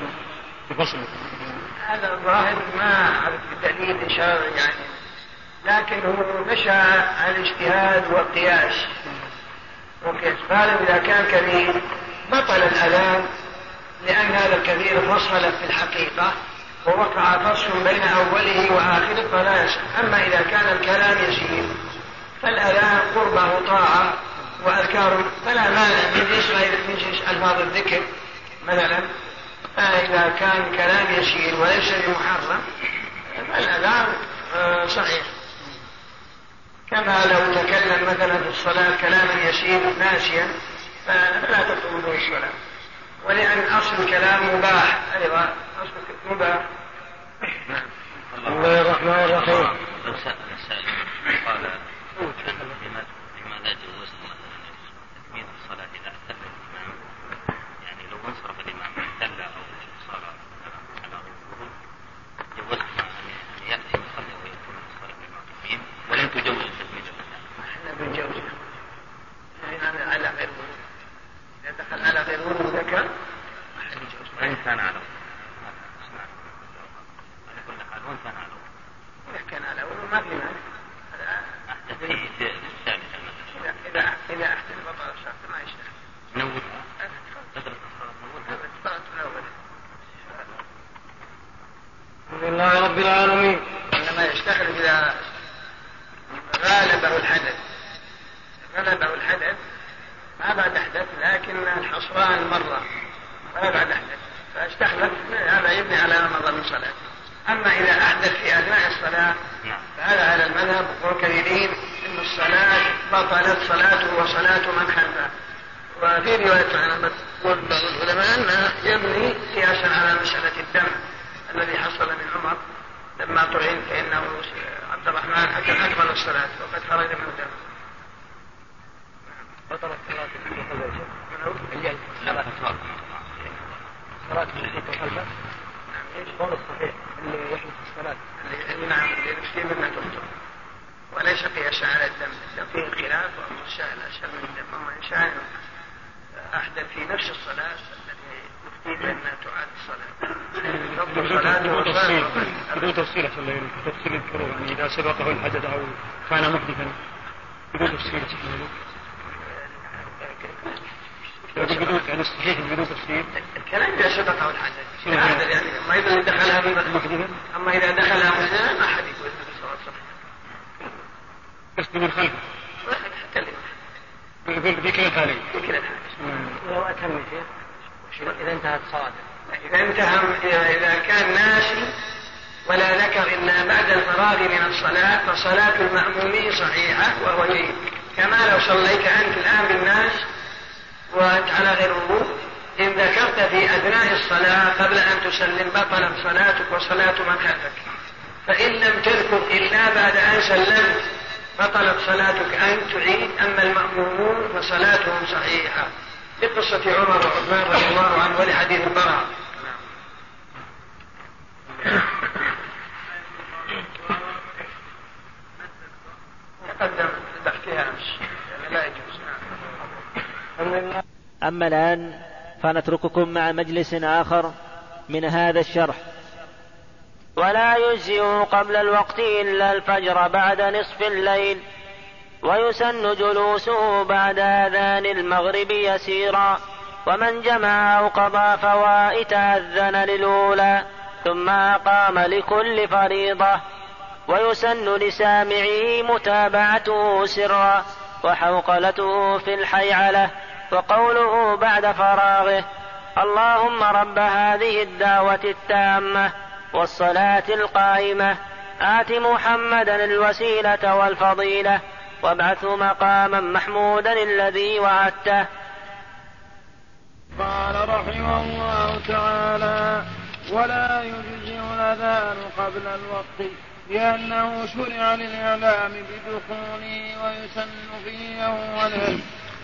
بفصل هذا الظاهر ما شاء الله يعني. لكن هو مشى على الاجتهاد والقياس. وقياس قال إذا كان كثير بطل الأذان لأن هذا الكثير فصل في الحقيقة ووقع فصل بين أوله وآخره فلا يصح. أما إذا كان الكلام يسير فالأذان قربه طاعة. وأذكار فلا مانع من غير من جنس ألفاظ الذكر مثلا فإذا كان كلام يسير وليس بمحرم فالأذان آه، صحيح. كما لو تكلم مثلا في الصلاة كلاما يسير ناسيا فلا تطلب به الصلاة. ولأن أصل الكلام مباح. أيضا أصل مباح. بسم الله الرحمن الرحيم. قال لماذا جوزت مثلا تكميل الصلاة إذا اعتل الإمام يعني لو انصرف الإمام اعتل أو صار على ركوعه جوزت أن يأتي يصلي ويكون الصلاة الإمام. إحنا بنجوز يعني على غير إذا دخل على غير ذكر وإن كان على فنترككم مع مجلس آخر من هذا الشرح. ولا يجزئ قبل الوقت إلا الفجر بعد نصف الليل ويسن جلوسه بعد أذان المغرب يسيرا ومن جمع أو قضى فوائت أذن للأولى ثم أقام لكل فريضة ويسن لسامعه متابعته سرا وحوقلته في الحيعلة وقوله بعد فراغه اللهم رب هذه الدعوة التامة والصلاة القائمة. آت محمدا الوسيلة والفضيلة. وابعثه مقاما محمودا الذي وعدته. قال رحمه الله تعالى ولا يجزئ الأذان قبل الوقت لأنه شرع للإعلام بدخوله ويسن فيه أوله.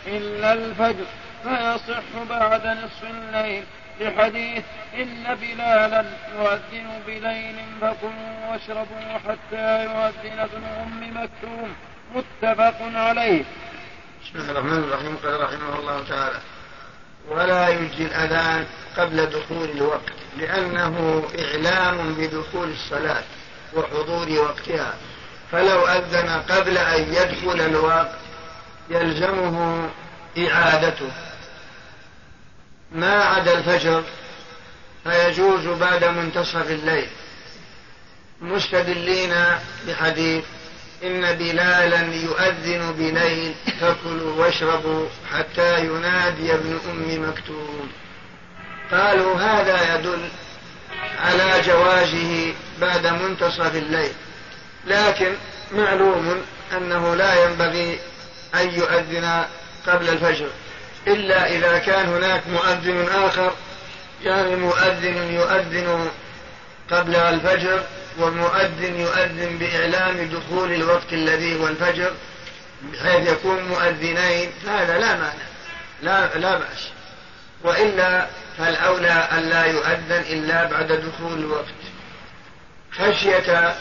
إلا الفجر فيصح بعد نصف الليل لحديث إن بلالا يؤذن بليل فكلوا واشربوا حتى يؤذن ابن أم مكتوم. متفق عليه. بسم الله الرحمن الرحيم. قال رحمه الله تعالى ولا يجزي الأذان قبل دخول الوقت لأنه إعلام بدخول الصلاة وحضور وقتها. فلو أذن قبل أن يدخل الوقت يلزمه إعادته. ما عدا الفجر فيجوز بعد منتصف الليل. مستدلين بحديث إن بلالا يؤذن بليل فكلوا واشربوا حتى ينادي ابن أم مكتوم. قالوا هذا يدل على جوازه بعد منتصف الليل. لكن معلوم أنه لا ينبغي أن يؤذن قبل الفجر. إلا إذا كان هناك مؤذن آخر يعني مؤذن يؤذن قبل الفجر ومؤذن يؤذن بإعلام دخول الوقت الذي هو الفجر بحيث يكون مؤذنين. هذا لا مانع. لا لا بأس. وإلا فالأولى أن لا يؤذن إلا بعد دخول الوقت. خشية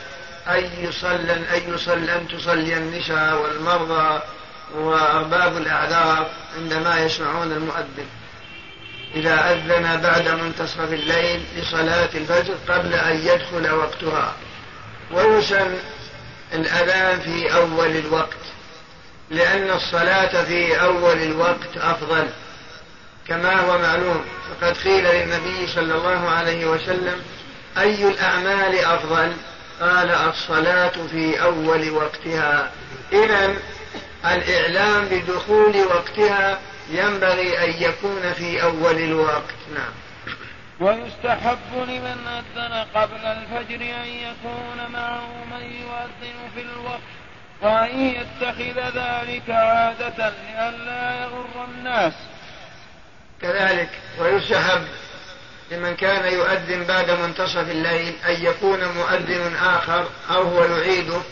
أن يصلى أن يصلى أن تصلي النساء والمرضى وأرباب الأعذار عندما يسمعون المؤذن. إذا أذن بعد منتصف الليل لصلاة الفجر قبل أن يدخل وقتها. ويسن الأذان في أول الوقت لأن الصلاة في أول الوقت أفضل. كما هو معلوم فقد قيل للنبي صلى الله عليه وسلم أي الأعمال أفضل؟ قال الصلاة في أول وقتها. إذا الإعلام بدخول وقتها ينبغي أن يكون في أول الوقت. نعم. ويستحب لمن أذن قبل الفجر أن يكون معه من يؤذن في الوقت وأن يتخذ ذلك عادة لئلا يغر الناس. كذلك ويستحب لمن كان يؤذن بعد منتصف الليل أن يكون مؤذن آخر أو هو يعيده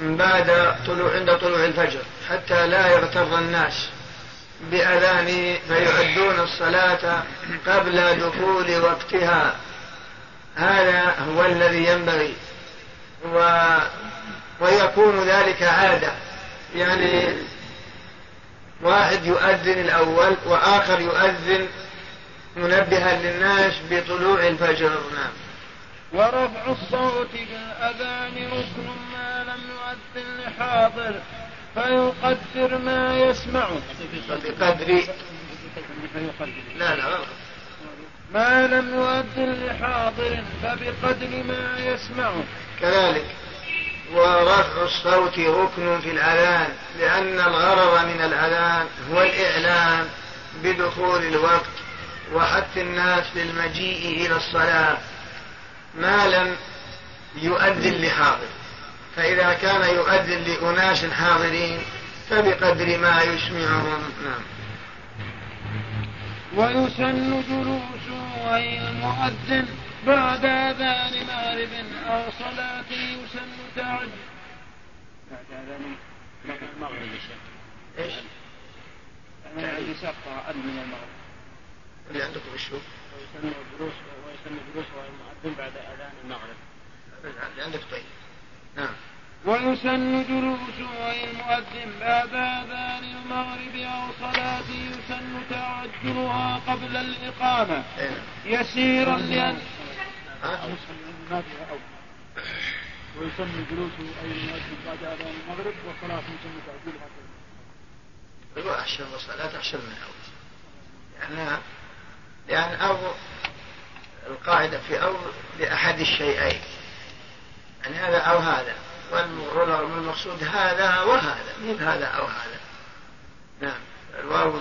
بعد طلوع عند طلوع الفجر حتى لا يغتر الناس بأذانه فيؤدون الصلاة قبل دخول وقتها. هذا هو الذي ينبغي و ويكون ذلك عادة. يعني واحد يؤذن الأول وآخر يؤذن منبها للناس بطلوع الفجر. نعم. ورفع الصوت بالأذان ركن لحاضر فيقدر ما يسمع بقدر. لا لا ما لم يؤذن لحاضر فبقدر ما يسمع كذلك. ورفع الصوت ركن في الأذان لأن الغرض من الأذان هو الإعلام بدخول الوقت وحث الناس للمجيء إلى الصلاة. ما لم يؤذن لحاضر. فإذا كان يؤذن لأناس حاضرين فبقدر ما يسمعهم. نعم. ويسن جلوس غير المؤذن بعد أذان مغرب أو صلاة يسن تعد بعد أذان المغرب يا شيخ. إيش؟ يعني يسقى من المغرب. اللي عندكم هو؟ ويسن جلوس ويسن جلوس غير المؤذن بعد أذان المغرب. اللي عندك طيب. نعم. ويسن جلوس المؤذن بعد أذان المغرب أو صلاة يسن تعجلها قبل الإقامة. يسيرا لأن ويسن جلوس أي المؤذن بعد أذان المغرب والصلاة يسن تعجيلها هو أحسن وصلاة أحسن من أول يعني لأن أو القاعدة في أو لأحد الشيئين. يعني هذا أو هذا. والمقصود هذا وهذا مو هذا أو هذا. نعم الواو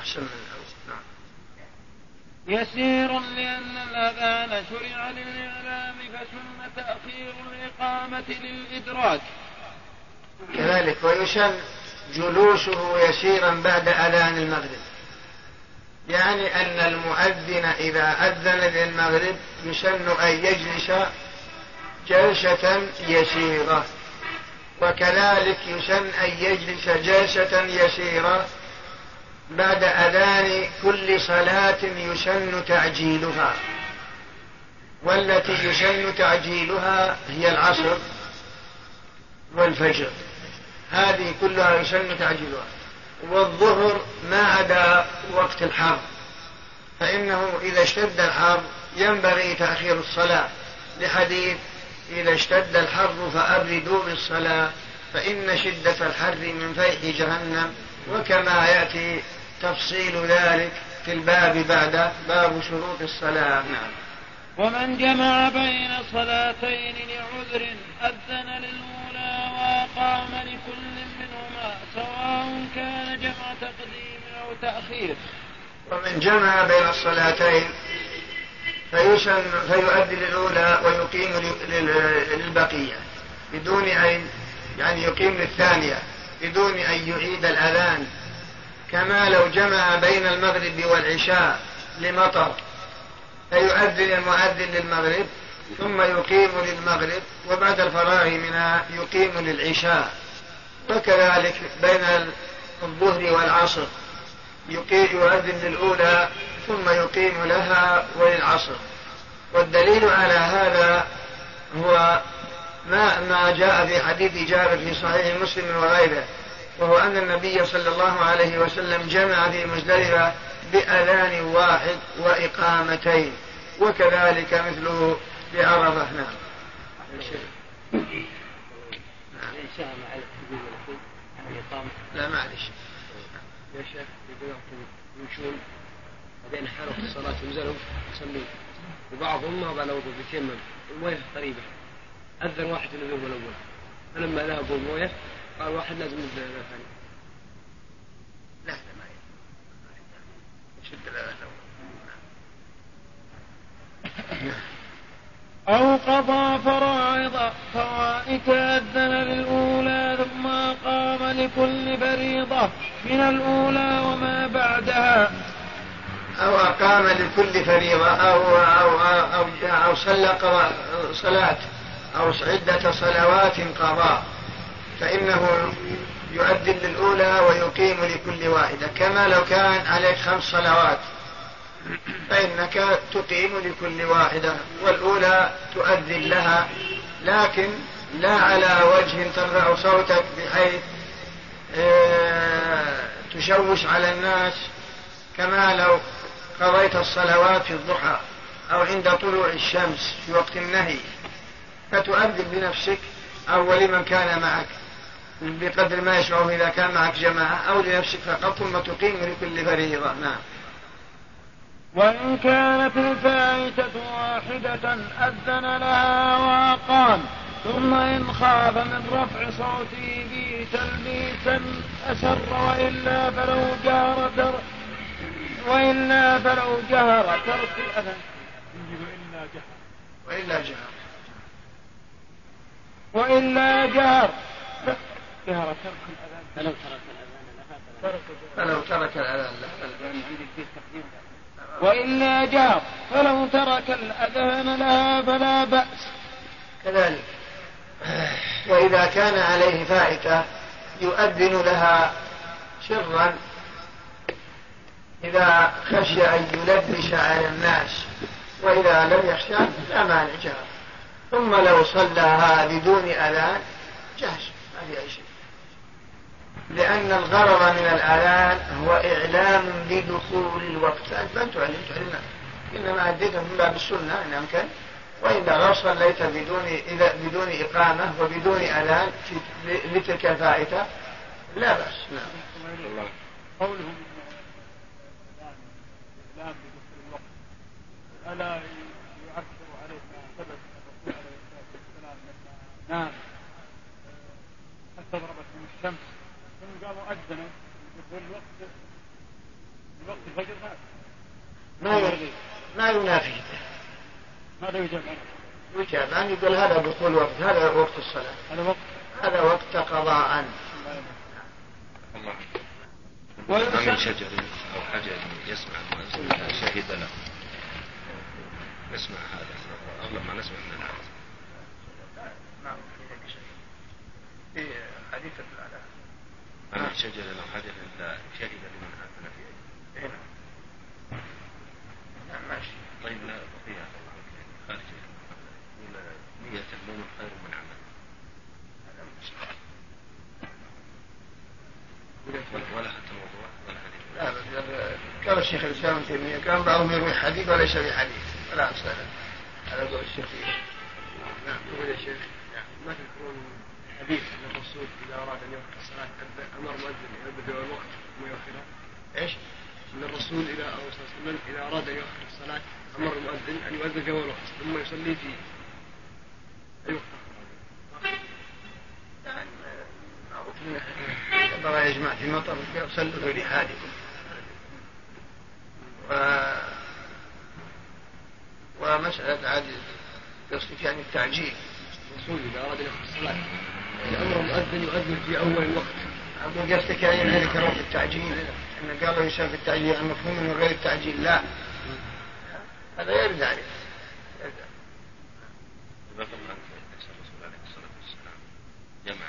أحسن من الأول نعم. يسير لأن الأذان شرع للإعلام فسن تأخير الإقامة للإدراك. كذلك ويسن جلوسه يسيرا بعد أذان المغرب. يعني أن المؤذن إذا أذن للمغرب يسن أن يجلس جلسة يسيرة. وكذلك يسن أن يجلس جلسة يسيرة بعد أذان كل صلاة يسن تعجيلها. والتي يسن تعجيلها هي العصر والفجر. هذه كلها يسن تعجيلها. والظهر ما عدا وقت الحر فإنه إذا اشتد الحر ينبغي تأخير الصلاة. لحديث إذا اشتد الحر فأبردوا بالصلاة فإن شدة الحر من فيح جهنم وكما يأتي تفصيل ذلك في الباب بعد باب شروط الصلاة. نعم. ومن جمع بين صلاتين لعذر أذن للأولى وأقام لكل منهما سواء كان جمع تقديم أو تأخير. ومن جمع بين الصلاتين فيسن فيؤدي للأولى ويقيم للبقية بدون أن يعني يقيم للثانية بدون أن يعيد الأذان. كما لو جمع بين المغرب والعشاء لمطر فيؤذن المؤذن للمغرب ثم يقيم للمغرب وبعد الفراغ منها يقيم للعشاء. وكذلك بين الظهر والعصر يؤذن للأولى ثم يقيم لها وللعصر والدليل على هذا هو ما ما جاء في حديث جابر في صحيح مسلم وغيره وهو أن النبي صلى الله عليه وسلم جمع في مزدلفة بأذان واحد وإقامتين وكذلك مثله بعرفة نعم لا معلش يا شيخ يمشون بعدين حاروا الصلاة ونزلوا يصلون وبعضهم ما وضوء بيتيمم المويه قريبة. أذن واحد من اليوم الأول. فلما ذهبوا مويه قال واحد لازم يبدأ ثاني لا. لا ما يشد الأذان أو قضى فرائض فوائت أذن للأولى ثم قام لكل فريضة من الأولى وما بعدها. أو أقام لكل فريضة أو أو أو, أو صلى صلاة أو عدة صلوات قضاء. فإنه يؤذن للأولى ويقيم لكل واحدة. كما لو كان عليك خمس صلوات فإنك تقيم لكل واحدة. والأولى تؤذن لها لكن لا على وجه ترفع صوتك بحيث آه، تشوش على الناس. كما لو قضيت الصلوات في الضحى أو عند طلوع الشمس في وقت النهي فتؤذن بنفسك أو لمن كان معك بقدر ما يشعر إذا كان معك جماعة أو لنفسك فقط ثم تقيم لكل فريضة. نعم. وإن كانت الفائتة واحدة أذن لها وأقام ثم إن خاف من رفع صوته به تلبيسا أسر وإلا فلو جهر تر وإلا فلو جهر ترك الأذان وإلا جهر. وإلا جهر. وإلا جهر جهر ترك الأذان فلو ترك الأذان فلو ترك الأذان وإلا جار فلو ترك الأذان لها فلا بأس. كذلك. وإذا كان عليه فائتة يؤذن لها سرا إذا خشي أن يلبش على الناس وإذا لم يخشى لا مانع جار ثم لو صلاها بدون أذان جهش ما في أي شيء. لأن الغرض من الأذان هو إعلام بدخول الوقت. فأنت علمت علمنا إنما أديته من باب السنة إن أمكن. وإذا لو صليت بدون إذا بدون إقامة وبدون أذان لتلك الفائتة لا بأس. نعم. قولهم الإعلام بدخول الوقت ألا يؤثر عليه ما ثبت الرسول عليه الصلاة والسلام لما نام حتى ضربت من الشمس. قاموا أذنوا يقول الوقت الوقت الفجر ما ما ينافي ماذا يجاب عنه؟ يجاب عنه يقول هذا دخول وقت هذا وقت الصلاة. هذا وقت. هذا وقت قضاء. الله. وما من شجر أو حجر يسمع المؤذن شهد له. نسمع هذا. أغلب ما نسمع من العادة نعم في حديث أما شجر أو حجر إلا شهد لمن آذن فيه إيه نعم. ماشي. طيب لا بقية خارج. نية المؤمن خير من عمل. ولا حتى موضوع ولا حديث. لا قال الشيخ الإسلام ابن تيمية. كان بعضهم يروي حديث وليس بحديث. ولا اصل هذا قول الشيخ نعم يقول يا شيخ ما تذكرون حديث ان الرسول اذا اراد ان يوقف الصلاه أمر مؤذن يؤذن الوقت ثم يؤخرها. إيش؟ ان الرسول اذا أو صلى الله عليه وسلم اذا اراد ان يؤخر الصلاه أمر المؤذن ان يؤذن في اول وقت ثم يصلي في اي وقت يعني معروف يجمع في مطر صلوا في رحالكم ومسألة عادي يصلي يعني التعجيل. الرسول إذا أراد أن يؤخر الصلاة أمر المؤذن يؤذن في أول الوقت أقول قصدك يعني ذلك روح التعجيل أن قالوا يشاف التعجيل المفهوم أنه غير التعجيل لا. هذا غير عليه الصلاة والسلام جمع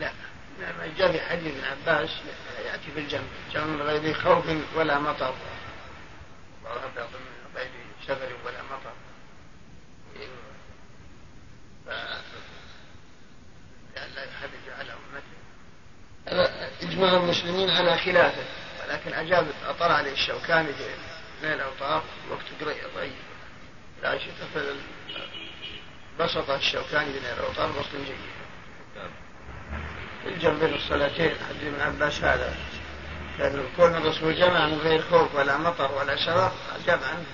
في لا ما جاء في حديث ابن عباس يأتي في الجمع جمع من غير خوف ولا مطر. غير سفر ولا مطر. لئلا يحرج على أمته. إجماع المسلمين على خلافه. ولكن أجاب أطلع عليه الشوكاني في ليل الأوطار وقت ضيق لا شتى بسط الشوكاني ليل الأوطار بسط جيد. بين الصلاتين حديث ابن عباس هذا. كان كون الرسول جمع من غير خوف ولا مطر ولا شرف أجاب عنه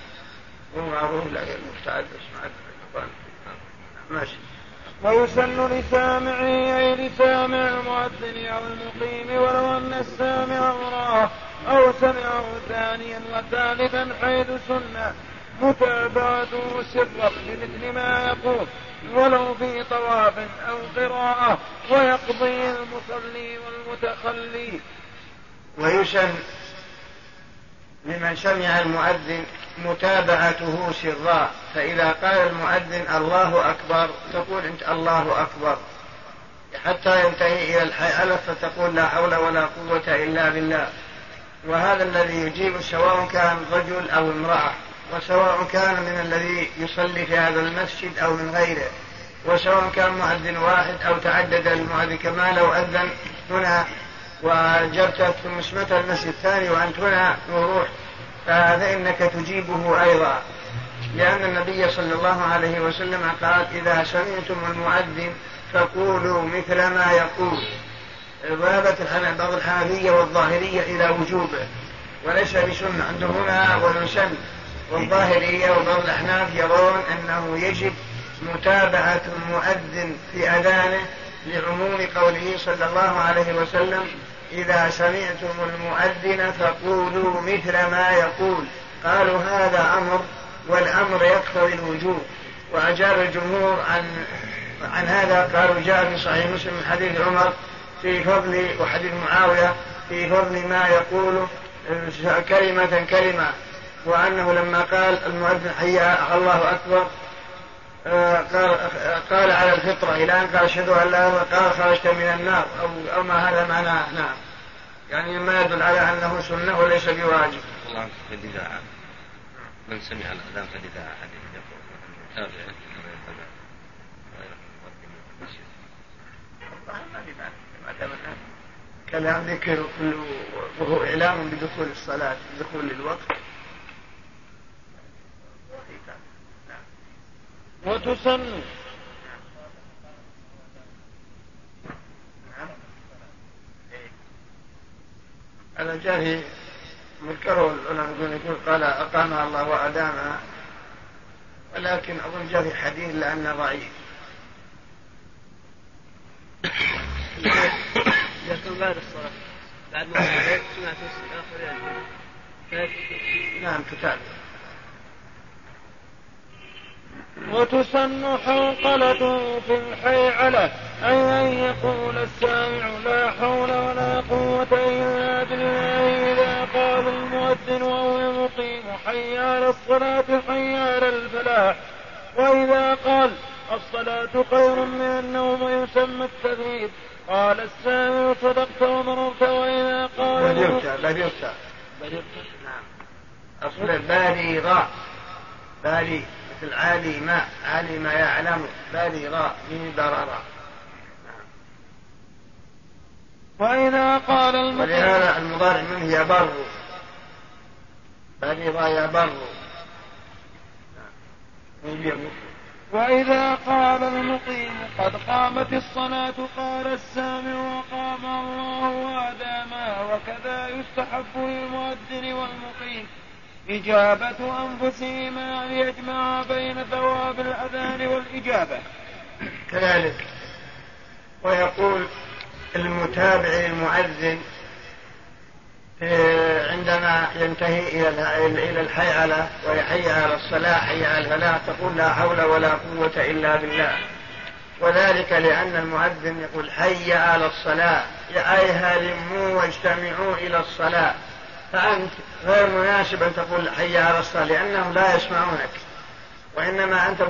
هو معروف لكن مبتعد بس ماشي. ويسن لسامعه أي لسامع المؤذن أو المقيم ولو أن السامع امرأة أو سمعه ثانيا وثالثا حيث سنة متابعته سرا بمثل ما يقول. ولو في طواف أو قراءة ويقضي المصلي والمتخلي. ويسن لمن سمع المؤذن متابعته سرا. فإذا قال المؤذن الله أكبر تقول أنت الله أكبر. حتى ينتهي إلى الحيالة فتقول لا حول ولا قوة إلا بالله. وهذا الذي يجيب سواء كان رجل أو امرأة وسواء كان من الذي يصلي في هذا المسجد أو من غيره. وسواء كان مؤذن واحد أو تعدد المؤذن كما لو أذن هنا وجبت ثم سمعت المسجد الثاني وأنت هنا نروح فإنك تجيبه أيضا. لأن النبي صلى الله عليه وسلم قال إذا سمعتم المؤذن فقولوا مثل ما يقول. ذهبت بعض الحنفية والظاهرية إلى وجوبه وليس بسنة. عندهم هنا ويسن والظاهرية وبعض الأحناف يرون أنه يجب متابعة المؤذن في أذانه لعموم قوله صلى الله عليه وسلم إذا سمعتم المؤذن فقولوا مثل ما يقول. قالوا هذا أمر والأمر يقتضي الوجوب وأجاب الجمهور عن عن هذا قالوا جاء في صحيح مسلم من حديث عمر في فضل وحديث معاوية في فضل ما يقول كلمة كلمة. وأنه لما قال المؤذن حي الله أكبر. آه، قال قال على الفطرة إلى أن قال أشهد أن لا قال خرجت من النار أو أو ما هذا معناه نعم. يعني ما يدل على أنه سنة وليس بواجب. الله فالإذاعة من سمع الأذان فالإذاعة حديث يقول تابع كلام ذكر وهو إعلام بدخول الصلاة بدخول الوقت. وتسن. على جاه منكره العلماء يقول قال أقامها الله وأدامها ولكن أظن جاء في حديث لأنه ضعيف. يكون بعد الصلاة. بعد ما سمعت يعني نعم تتابع وتسن حوقلة في الحيعلة أي أن يقول السامع لا حول ولا قوة إلا بالله. إذا قال المؤذن وهو المقيم حي على الصلاة حي على الفلاح. وإذا قال الصلاة خير من النوم يسمى التثبيت قال السامع صدقت ومررت وإذا قال بل يرتى بل يرتى بل يرتى نعم أصل بالغ بالي مثل علم علم يعلم بلغ من برر وإذا قال المقيم ولهذا المضارع منه يبر بلغ يبر وإذا قال المقيم قد قامت الصلاة قال السامع وقام الله وأداما وكذا يستحب للمؤذن والمقيم. إجابة أنفسهما ليجمع بين ثواب الأذان والإجابة. كذلك. ويقول المتابع للمؤذن عندما ينتهي إلى إلى الحيعلة ويحيي على الصلاة حي على الفلاح تقول لا حول ولا قوة إلا بالله. وذلك لأن المؤذن يقول حي على الصلاة أي هلموا واجتمعوا إلى الصلاة. فأنت غير مناسب أن تقول حي على الصلاة لأنهم لا يسمعونك وإنما أنت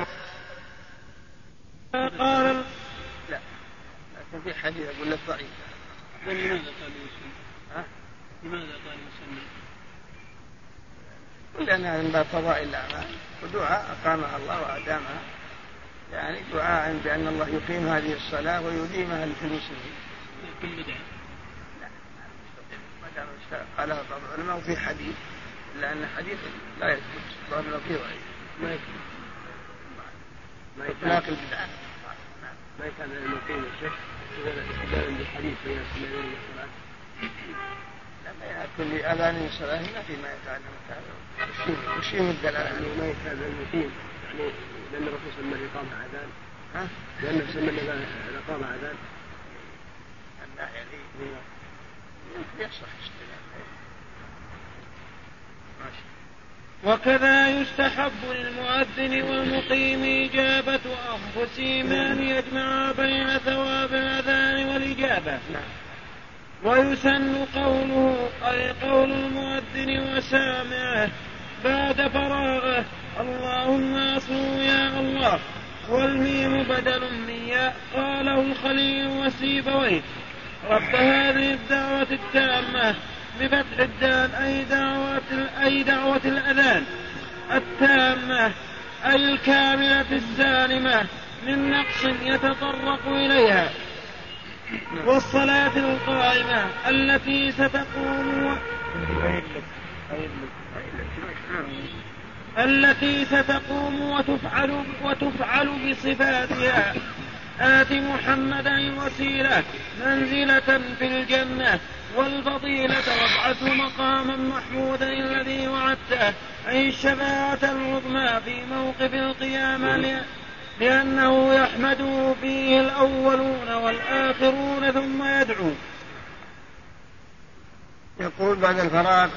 قال لا لكن في حديث أقول لك ضعيف لماذا قال يسمى؟ ها؟ لماذا قال يسمى؟ لأنها من باب فضائل الأعمال ودعاء أقامها الله وأدامها يعني دعاء بأن الله يقيم هذه الصلاة ويديمها في المسلمين. بدعة. قالها بعض العلماء وفي حديث إلا أن حديث لا يثبت ظاهر لو فيه ضعيف ما يثبت ما البدعة ما كان المقيم الشيخ استدلالا بالحديث بين لا بين كل اذان صلاه ما في ما يتعلم وش يمد يعني ما يتابع المقيم يعني لأن الرسول سمى الاقامه اذان ها؟ لأنه سمى الاقامه اذان الناحيه ذي وكذا يستحب للمؤذن والمقيم إجابة أنفسهم أن يجمعا بين ثواب الأذان والإجابة. ويسن قوله أي قول المؤذن وسامعه بعد فراغه اللهم أصل يا الله. والميم بدل من ياء قاله الخليل وسيبويه رب هذه الدعوة التامة بفتح الدال أي دعوة أي دعوة الأذان التامة أي الكاملة السالمة من نقص يتطرق إليها. والصلاة القائمة التي ستقوم التي ستقوم وتفعل وتفعل بصفاتها. آت محمدا الوسيلة منزلة في الجنة والفضيلة وابعثه مقاما محمودا الذي وعدته. أي الشفاعة العظمى في موقف القيامة لأنه يحمده فيه الأولون والآخرون ثم يدعو. يقول بعد الفراغ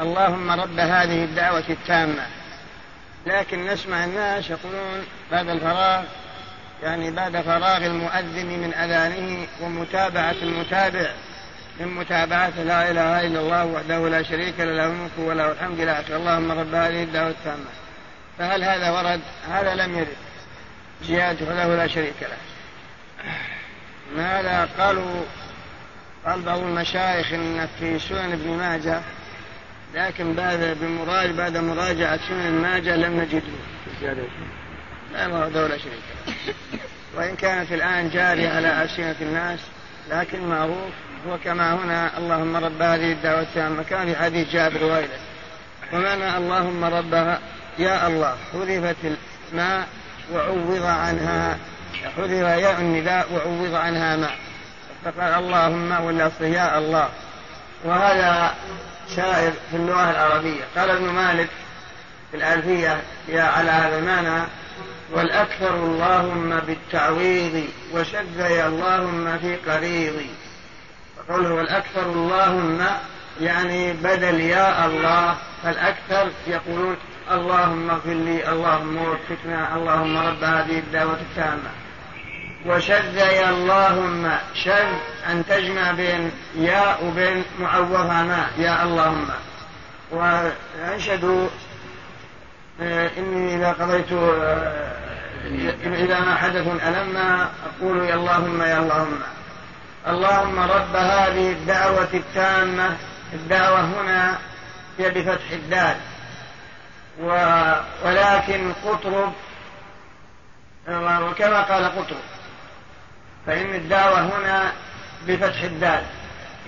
اللهم رب هذه الدعوة التامة. لكن نسمع الناس يقولون بعد الفراغ يعني بعد فراغ المؤذن من أذانه ومتابعة المتابع من متابعة لا إله إلا الله وحده لا شريك له له الملك وله الحمد إلى آخره اللهم رب هذه الدعوة التامة فهل هذا ورد؟ هذا لم يرد. زيادة له لا شريك له. ماذا قالوا؟ قال بعض المشايخ إن في سنن ابن ماجه لكن بعد بمراجعة بعد مراجعة سنن ماجه لم نجده. لا وحده لا شريك له وإن كانت الآن جارية على ألسنة الناس لكن معروف هو كما هنا اللهم رب هذه الدعوة التامة. كان في حديث جابر وغيره. ومعنى اللهم ربها يا الله حذفت الماء وعوض عنها حذف ياء النداء وعوض عنها ماء. فقال اللهم ولا يا الله. وهذا شاعر في اللغة العربية. قال ابن مالك في الألفية يا على هذا المعنى والأكثر اللهم بالتعويض وشذي اللهم في قريضي قوله والأكثر اللهم يعني بدل يا الله فالأكثر يقولون اللهم اغفر لي اللهم وفقنا اللهم رب هذه الدعوة التامة. وشذي اللهم شذ أن تجمع بين يا وبين معوضها ما يا اللهم. وأنشدوا إني إذا قضيت آه، إذا ما حدث ألم أقول يا اللهم يا اللهم. اللهم رب هذه الدعوة التامة. الدعوة هنا هي بفتح الدال. ولكن قطرب وكما قال قطرب فإن الدعوة هنا بفتح الدال.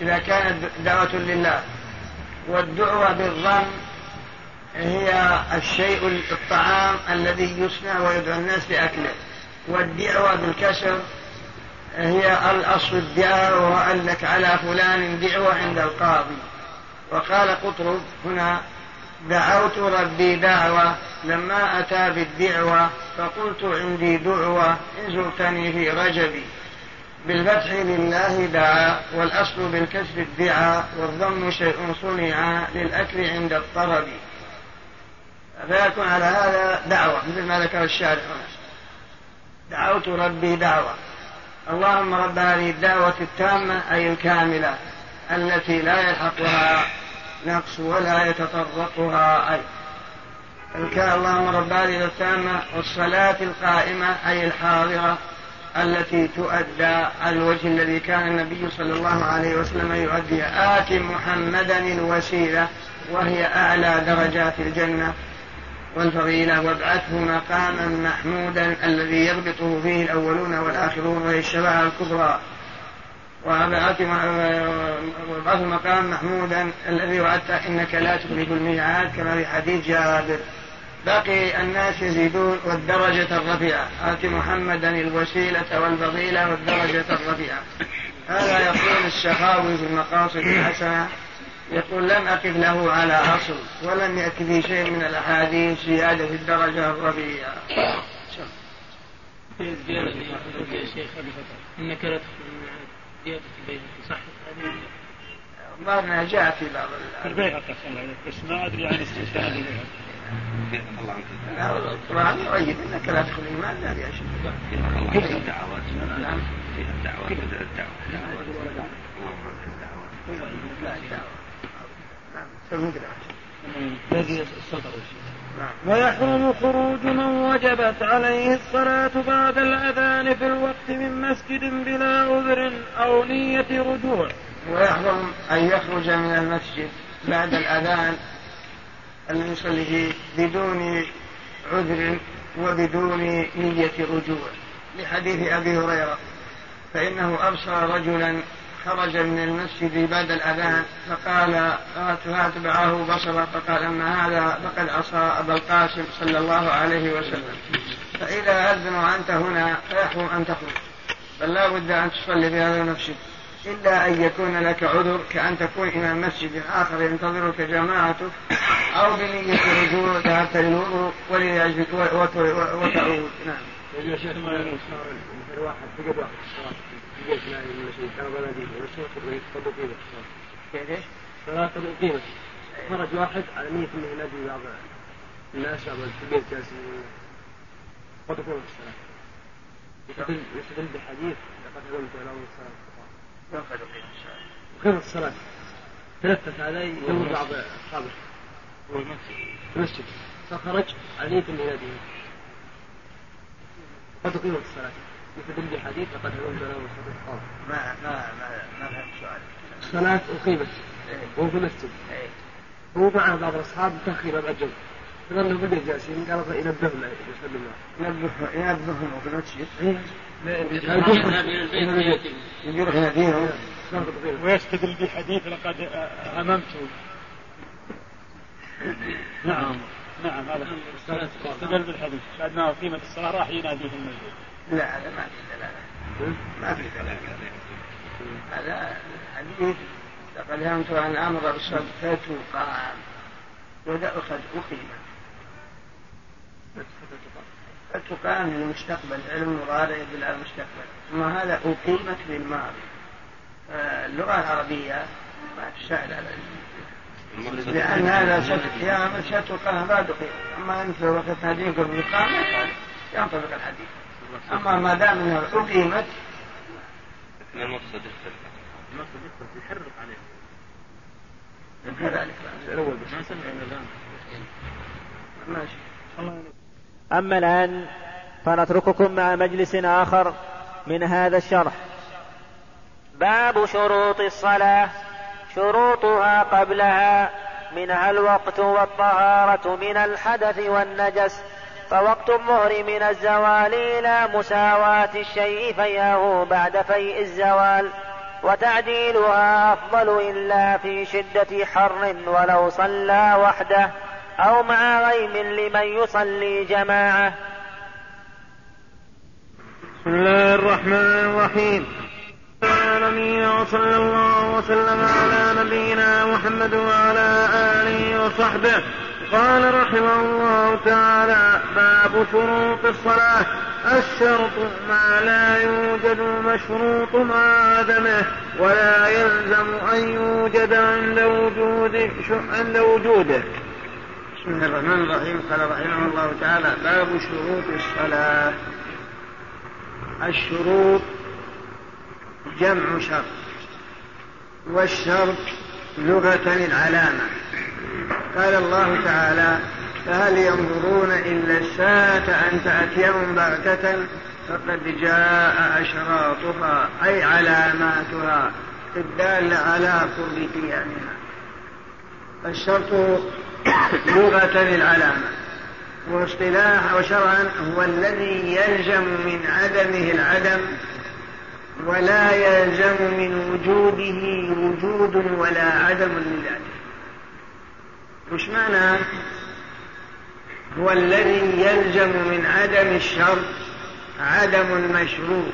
إذا كانت دعوة لله والدعوة بالضم هي الشيء الطعام الذي يصنع ويدعو الناس لأكله. والدعوة بالكسر هي الأصل الدعوة وأن لك على فلان دعوة عند القاضي. وقال قطرب هنا دعوت ربي دعوة لما أتى بالدعوة فقلت عندي دعوة إن زرتني في رجبي. بالفتح لله دعا والأصل بالكسر الدعاء والضم شيء صنع للأكل عند الطرب. فيكون على هذا دعوة مثل ما ذكر الشارع دعوت ربي دعوة. اللهم رب هذه الدعوة التامة أي الكاملة التي لا يلحقها نقص ولا يتطرقها أي. اللهم رب هذه التامة والصلاة القائمة أي الحاضرة التي تؤدى على الوجه الذي كان النبي صلى الله عليه وسلم يؤديها آت محمدا الوسيلة وهي أعلى درجات الجنة. والفضيلة وابعثه مقاما محمودا الذي يربطه فيه الأولون والآخرون وهي الشفاعة الكبرى. وابعثه مقاما محمودا الذي وعدت إنك لا تخلف الميعاد كما في حديث جابر. باقي الناس يزيدون والدرجة الرفيعة. آت محمدا الوسيلة والفضيلة والدرجة الرفيعة. هذا يقول السخاوي في المقاصد الحسنة. يقول لم أقف له على أصل ولم يأتي في شيء من الأحاديث زيادة في الدرجة الربيعة. زيادة يا شيخ انك لا زيادة البيت صح هذه ما جاء في بعض البيهقي بس ما أدري عن استشهاد البيهقي القرآن يؤيد إنك لا تدخل الايمان لا يا شيخ. فيها الدعوات نعم فيها الدعوات بدل الدعوة. نعم. السطر. ويحرم خروج من وجبت عليه الصلاة بعد الأذان في الوقت من مسجد بلا عذر أو نية رجوع. ويحرم أن يخرج من المسجد بعد الأذان الذي يصلي فيه بدون عذر وبدون نية رجوع. لحديث أبي هريرة فإنه أبصر رجلا خرج من المسجد بعد الأذان فقال فأتبعه بصره فقال أما هذا؟ فقد عصى أبا القاسم صلى الله عليه وسلم. فإذا أذن وأنت هنا فيحرم أن تخرج بل لا بد أن تصلي في هذا المسجد. إلا أن يكون لك عذر كأن تكون إلى مسجد آخر ينتظرك جماعتك أو بنية رجوع ذهبت للوضوء ولأجل وتعود. نعم. ما بيت لا إيش؟ أقيمت خرج واحد على نية أنه ينادي بعض الناس في البيت جالسين قد أقيمت الصلاة يستدل يستدل بحديث لقد علمت على الصلاة أقيمت الصلاة تلفت هذا يدور بعض أصحابه هو المسجد المسجد فخرج على نية أنه ينادي قد أقيمت الصلاة يستدل بحديث لقد ما ما ما ما فهمت سؤال الصلاة أقيمت وهو في المسجد. إيه. هو مع بعض الأصحاب تأخير بعد جنب فظلوا بقي جالسين قال ينبههم يسلم الله ينبه ينبههم في المسجد. يروح يناديهم ويستدل بحديث لقد هممت نعم. نعم هذا استدل بالحديث بعد ما أقيمت الصلاة راح ينادي في المسجد. لا هذا ما في دلالة. ما في دلالة. هذا الحديث لقد همت أن أمر بالصلاة فتقام وإذا أخذ أقيم فتقام للمستقبل علم مضارع يدل على المستقبل. ثم هذا؟ أقيمت للماضي اللغة العربية ما تساعد على لأن هذا ست ستقام بعد أقيم أما أنت وقت هذه قبل الإقامة ينطبق الحديث. أما ما دام أنها أقيمت المقصد يختلف المقصد يحرق عليه. كذلك. الأول بس. ما سمع الآن. ماشي. أما الآن فنترككم مع مجلس آخر من هذا الشرح. باب شروط الصلاة. شروطها قبلها منها الوقت والطهارة من الحدث والنجس فوقت الظهر من الزوال إلى مساواة الشيء فياه بعد فيء الزوال وتعديلها أفضل إلا في شدة حر ولو صلى وحده أو مع غيم لمن يصلي جماعة. بسم الله الرحمن الرحيم. العالمين وصلى الله وسلم على نبينا محمد وعلى آله وصحبه. قال رحمه الله تعالى باب شروط الصلاة. الشرط ما لا يوجد المشروط مع عدمه ولا يلزم أن يوجد عند وجوده عند وجوده. بسم الله الرحمن الرحيم. قال رحمه الله تعالى باب شروط الصلاة. الشروط جمع شرط والشرط لغة العلامة. قال الله تعالى فهل ينظرون إلا الساعة أن تأتيهم بغتة فقد جاء أشراطها أي علاماتها الدالة على قرب قيامها الشرط لغة العلامة واصطلاح وشرعا هو الذي يلزم من عدمه العدم ولا يلزم من وجوده وجود ولا عدم لذاته. وش معنى هو الذي يلزم من عدم الشرط عدم المشروط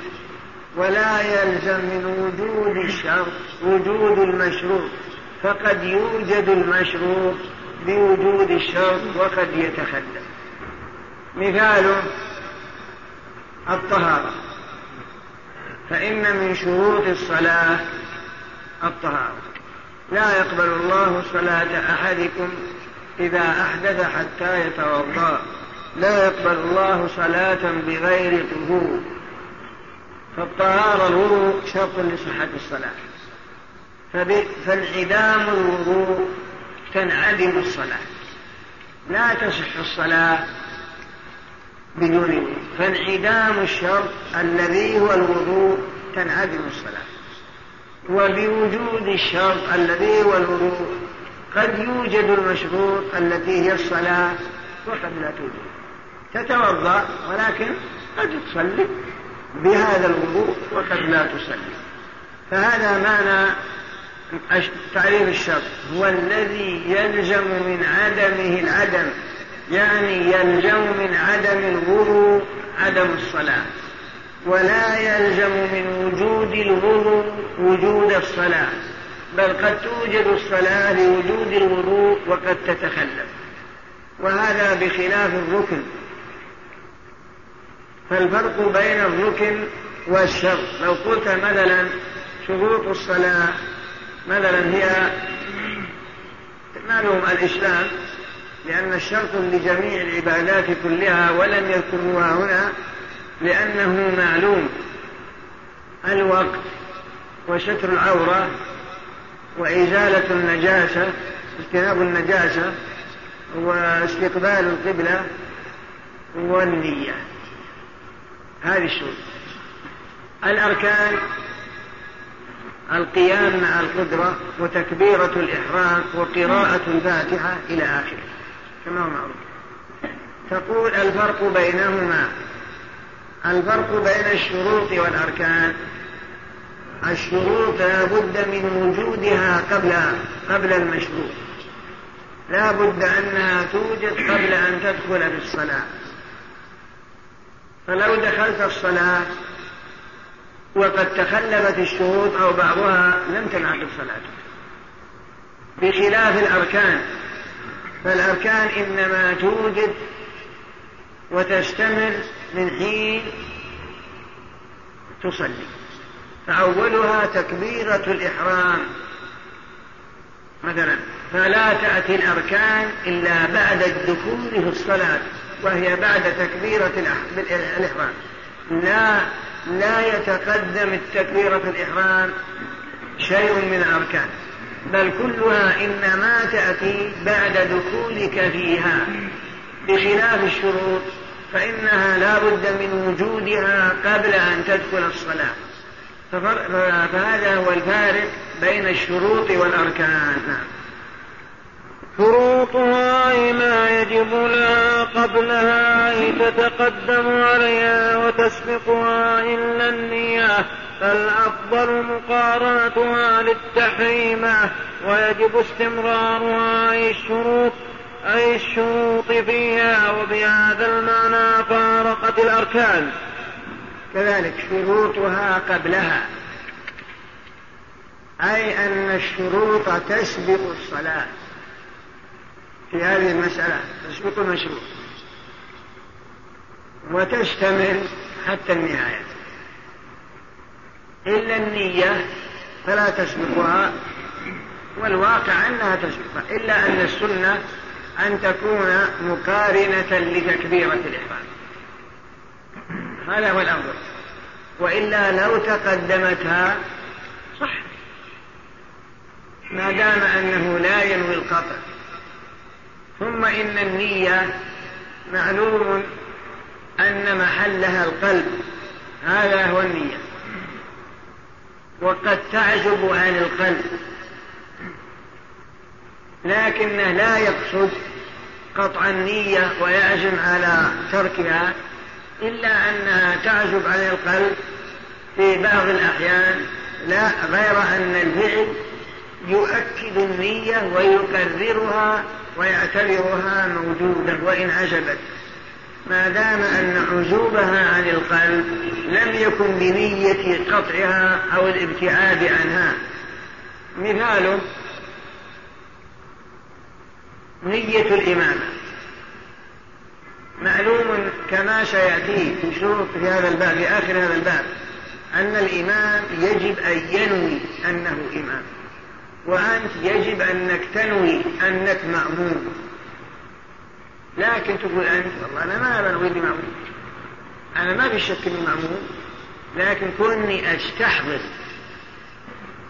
ولا يلزم من وجود الشرط وجود المشروط. فقد يوجد المشروط بوجود الشرط وقد يتخلف مثاله الطهارة. فإن من شروط الصلاة الطهارة. لا يقبل الله صلاة أحدكم إذا أحدث حتى يتوضأ. لا يقبل الله صلاة بغير طهور. فالطهارة الوضوء شرط لصحة الصلاة. فانعدام الوضوء تنعدم الصلاة. لا تصح الصلاة بدون فانعدام الشرط الذي هو الوضوء تنعدم الصلاة. وبوجود الشرط الذي هو الوضوء قد يوجد المشروط التي هي الصلاة وقد لا توجد. تتوضأ ولكن قد تصلي بهذا الوضوء وقد لا تصلي. فهذا معنى تعريف الشرط. هو الذي يلزم من عدمه العدم يعني يلزم من عدم الوضوء عدم الصلاة. ولا يلزم من وجود الوضوء وجود الصلاة بل قد توجد الصلاة لوجود الوضوء وقد تتخلف. وهذا بخلاف الركن. فالفرق بين الركن والشرط لو قلت مثلا شروط الصلاة مثلا هي معلوم الإسلام لأن الشرط لجميع العبادات كلها ولم يذكروها هنا لأنه معلوم. الوقت وستر العورة وإزالة النجاسة اجتناب النجاسة واستقبال القبلة والنية. هذه الشروط. الأركان القيام مع القدرة وتكبيرة الإحرام وقراءة الفاتحة إلى آخره. كما هو معروف. تقول الفرق بينهما. الفرق بين الشروط والأركان. الشروط لا بد من وجودها قبل قبل المشروط. لا بد أنها توجد قبل أن تدخل في الصلاة. فلو دخلت الصلاة وقد تخلفت الشروط أو بعضها لم تنعقد صلاتك. بخلاف الأركان. فالأركان إنما توجد وتشتمل من حين تصلي. فأولها تكبيرة الإحرام. مثلا فلا تأتي الأركان إلا بعد الدخول في الصلاة وهي بعد تكبيرة الإحرام. لا لا يتقدم التكبيرة الإحرام شيء من الأركان. بل كلها إنما تأتي بعد دخولك فيها. بخلاف الشروط فإنها لا بد من وجودها قبل أن تدخل الصلاة. فهذا هو الفارق بين الشروط والأركان. نعم. شروطها ما يجب لها قبلها أي تتقدم عليها وتسبقها إلا النية. فالأفضل مقارنتها للتحريمة ويجب استمرارها الشروط أي الشروط فيها وبهذا المعنى فارقت الأركان. كذلك شروطها قبلها. أي أن الشروط تسبق الصلاة. في هذه المسألة تسبق المشروع وتشتمل حتى النهاية. إلا النية فلا تسبقها والواقع أنها تسبقها. إلا أن السنة أن تكون مقارنة لتكبيرة الإحرام. هذا هو الأفضل وإلا لو تقدمتها صح. ما دام أنه لا ينوي القطع. ثم إن النية معلوم أن محلها القلب. هذا هو النية. وقد تعجب عن القلب. لكنه لا يقصد قطع النية ويعزم على تركها إلا أنها تعزب عن القلب في بعض الأحيان. لا غير أن الفعل يؤكد النية ويكررها ويعتبرها موجودة وإن عجبت ما دام أن عزوبها عن القلب لم يكن بنية قطعها أو الابتعاد عنها. مثاله نية الإمامة معلوم كما سيأتي في شروط في هذا الباب في آخر هذا الباب أن الإمام يجب أن ينوي أنه إمام وأنت يجب أنك تنوي أنك مأموم لكن تقول أنت والله أنا ما بنوي إني مأموم أنا ما في شك إني مأموم لكن كوني أستحضر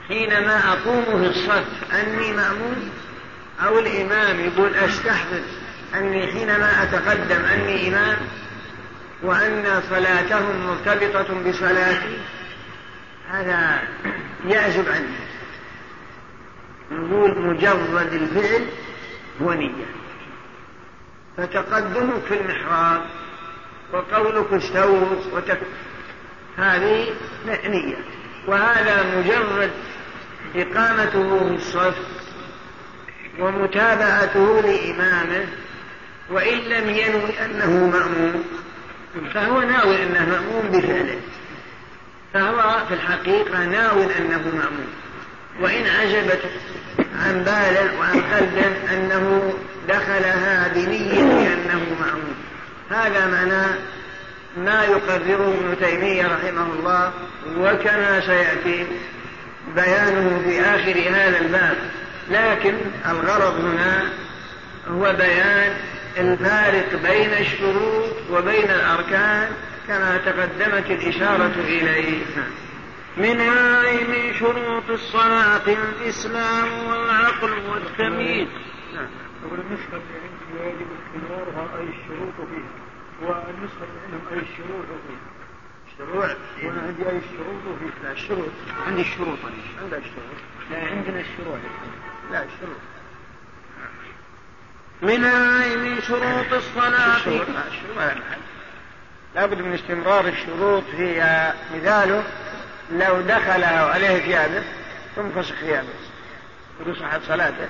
حينما أقوم في الصف أني مأموم أو الإمام يقول أستحضر أني حينما أتقدم أني إمام وأن صلاتهم مرتبطة بصلاتي هذا يعزب عني. نقول مجرد الفعل هو نية. فتقدمك في المحراب وقولك استووا وتك... هذه نية. وهذا مجرد إقامته في الصف ومتابعته لإمامه وإن لم ينوي أنه مأموم فهو ناوي أنه مأموم بفعله. فهو في الحقيقة ناوي أنه مأموم. وإن عجبت عن بال وعن قلب أنه دخلها بنية أنه مأموم. هذا معنى ما يقرره ابن تيمية رحمه الله وكما سيأتي بيانه في آخر هذا الباب. لكن الغرض هنا هو بيان الفارق بين الشروط وبين الأركان كما تقدمت الإشارة إليه. منها أي من شروط الصلاة الإسلام والعقل والتمييز؟ نعم يقول النسخة اللي عندي يجب استمرارها أي الشروط فيها والنسخة اللي عندهم أي الشروط فيها شروع وأنا عندي أي الشروط فيها لا الشروط. عندي الشروط. أنا عندك الشروط لا عندنا الشروع لا الشروط أي من شروط الصلاة. لا لابد من استمرار الشروط هي مثاله. لو دخل عليه ثيابه تنفسخ ثيابه. وتصحت صلاته.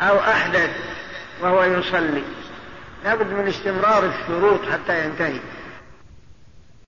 أو أحدث وهو يصلي. لابد من استمرار الشروط حتى ينتهي.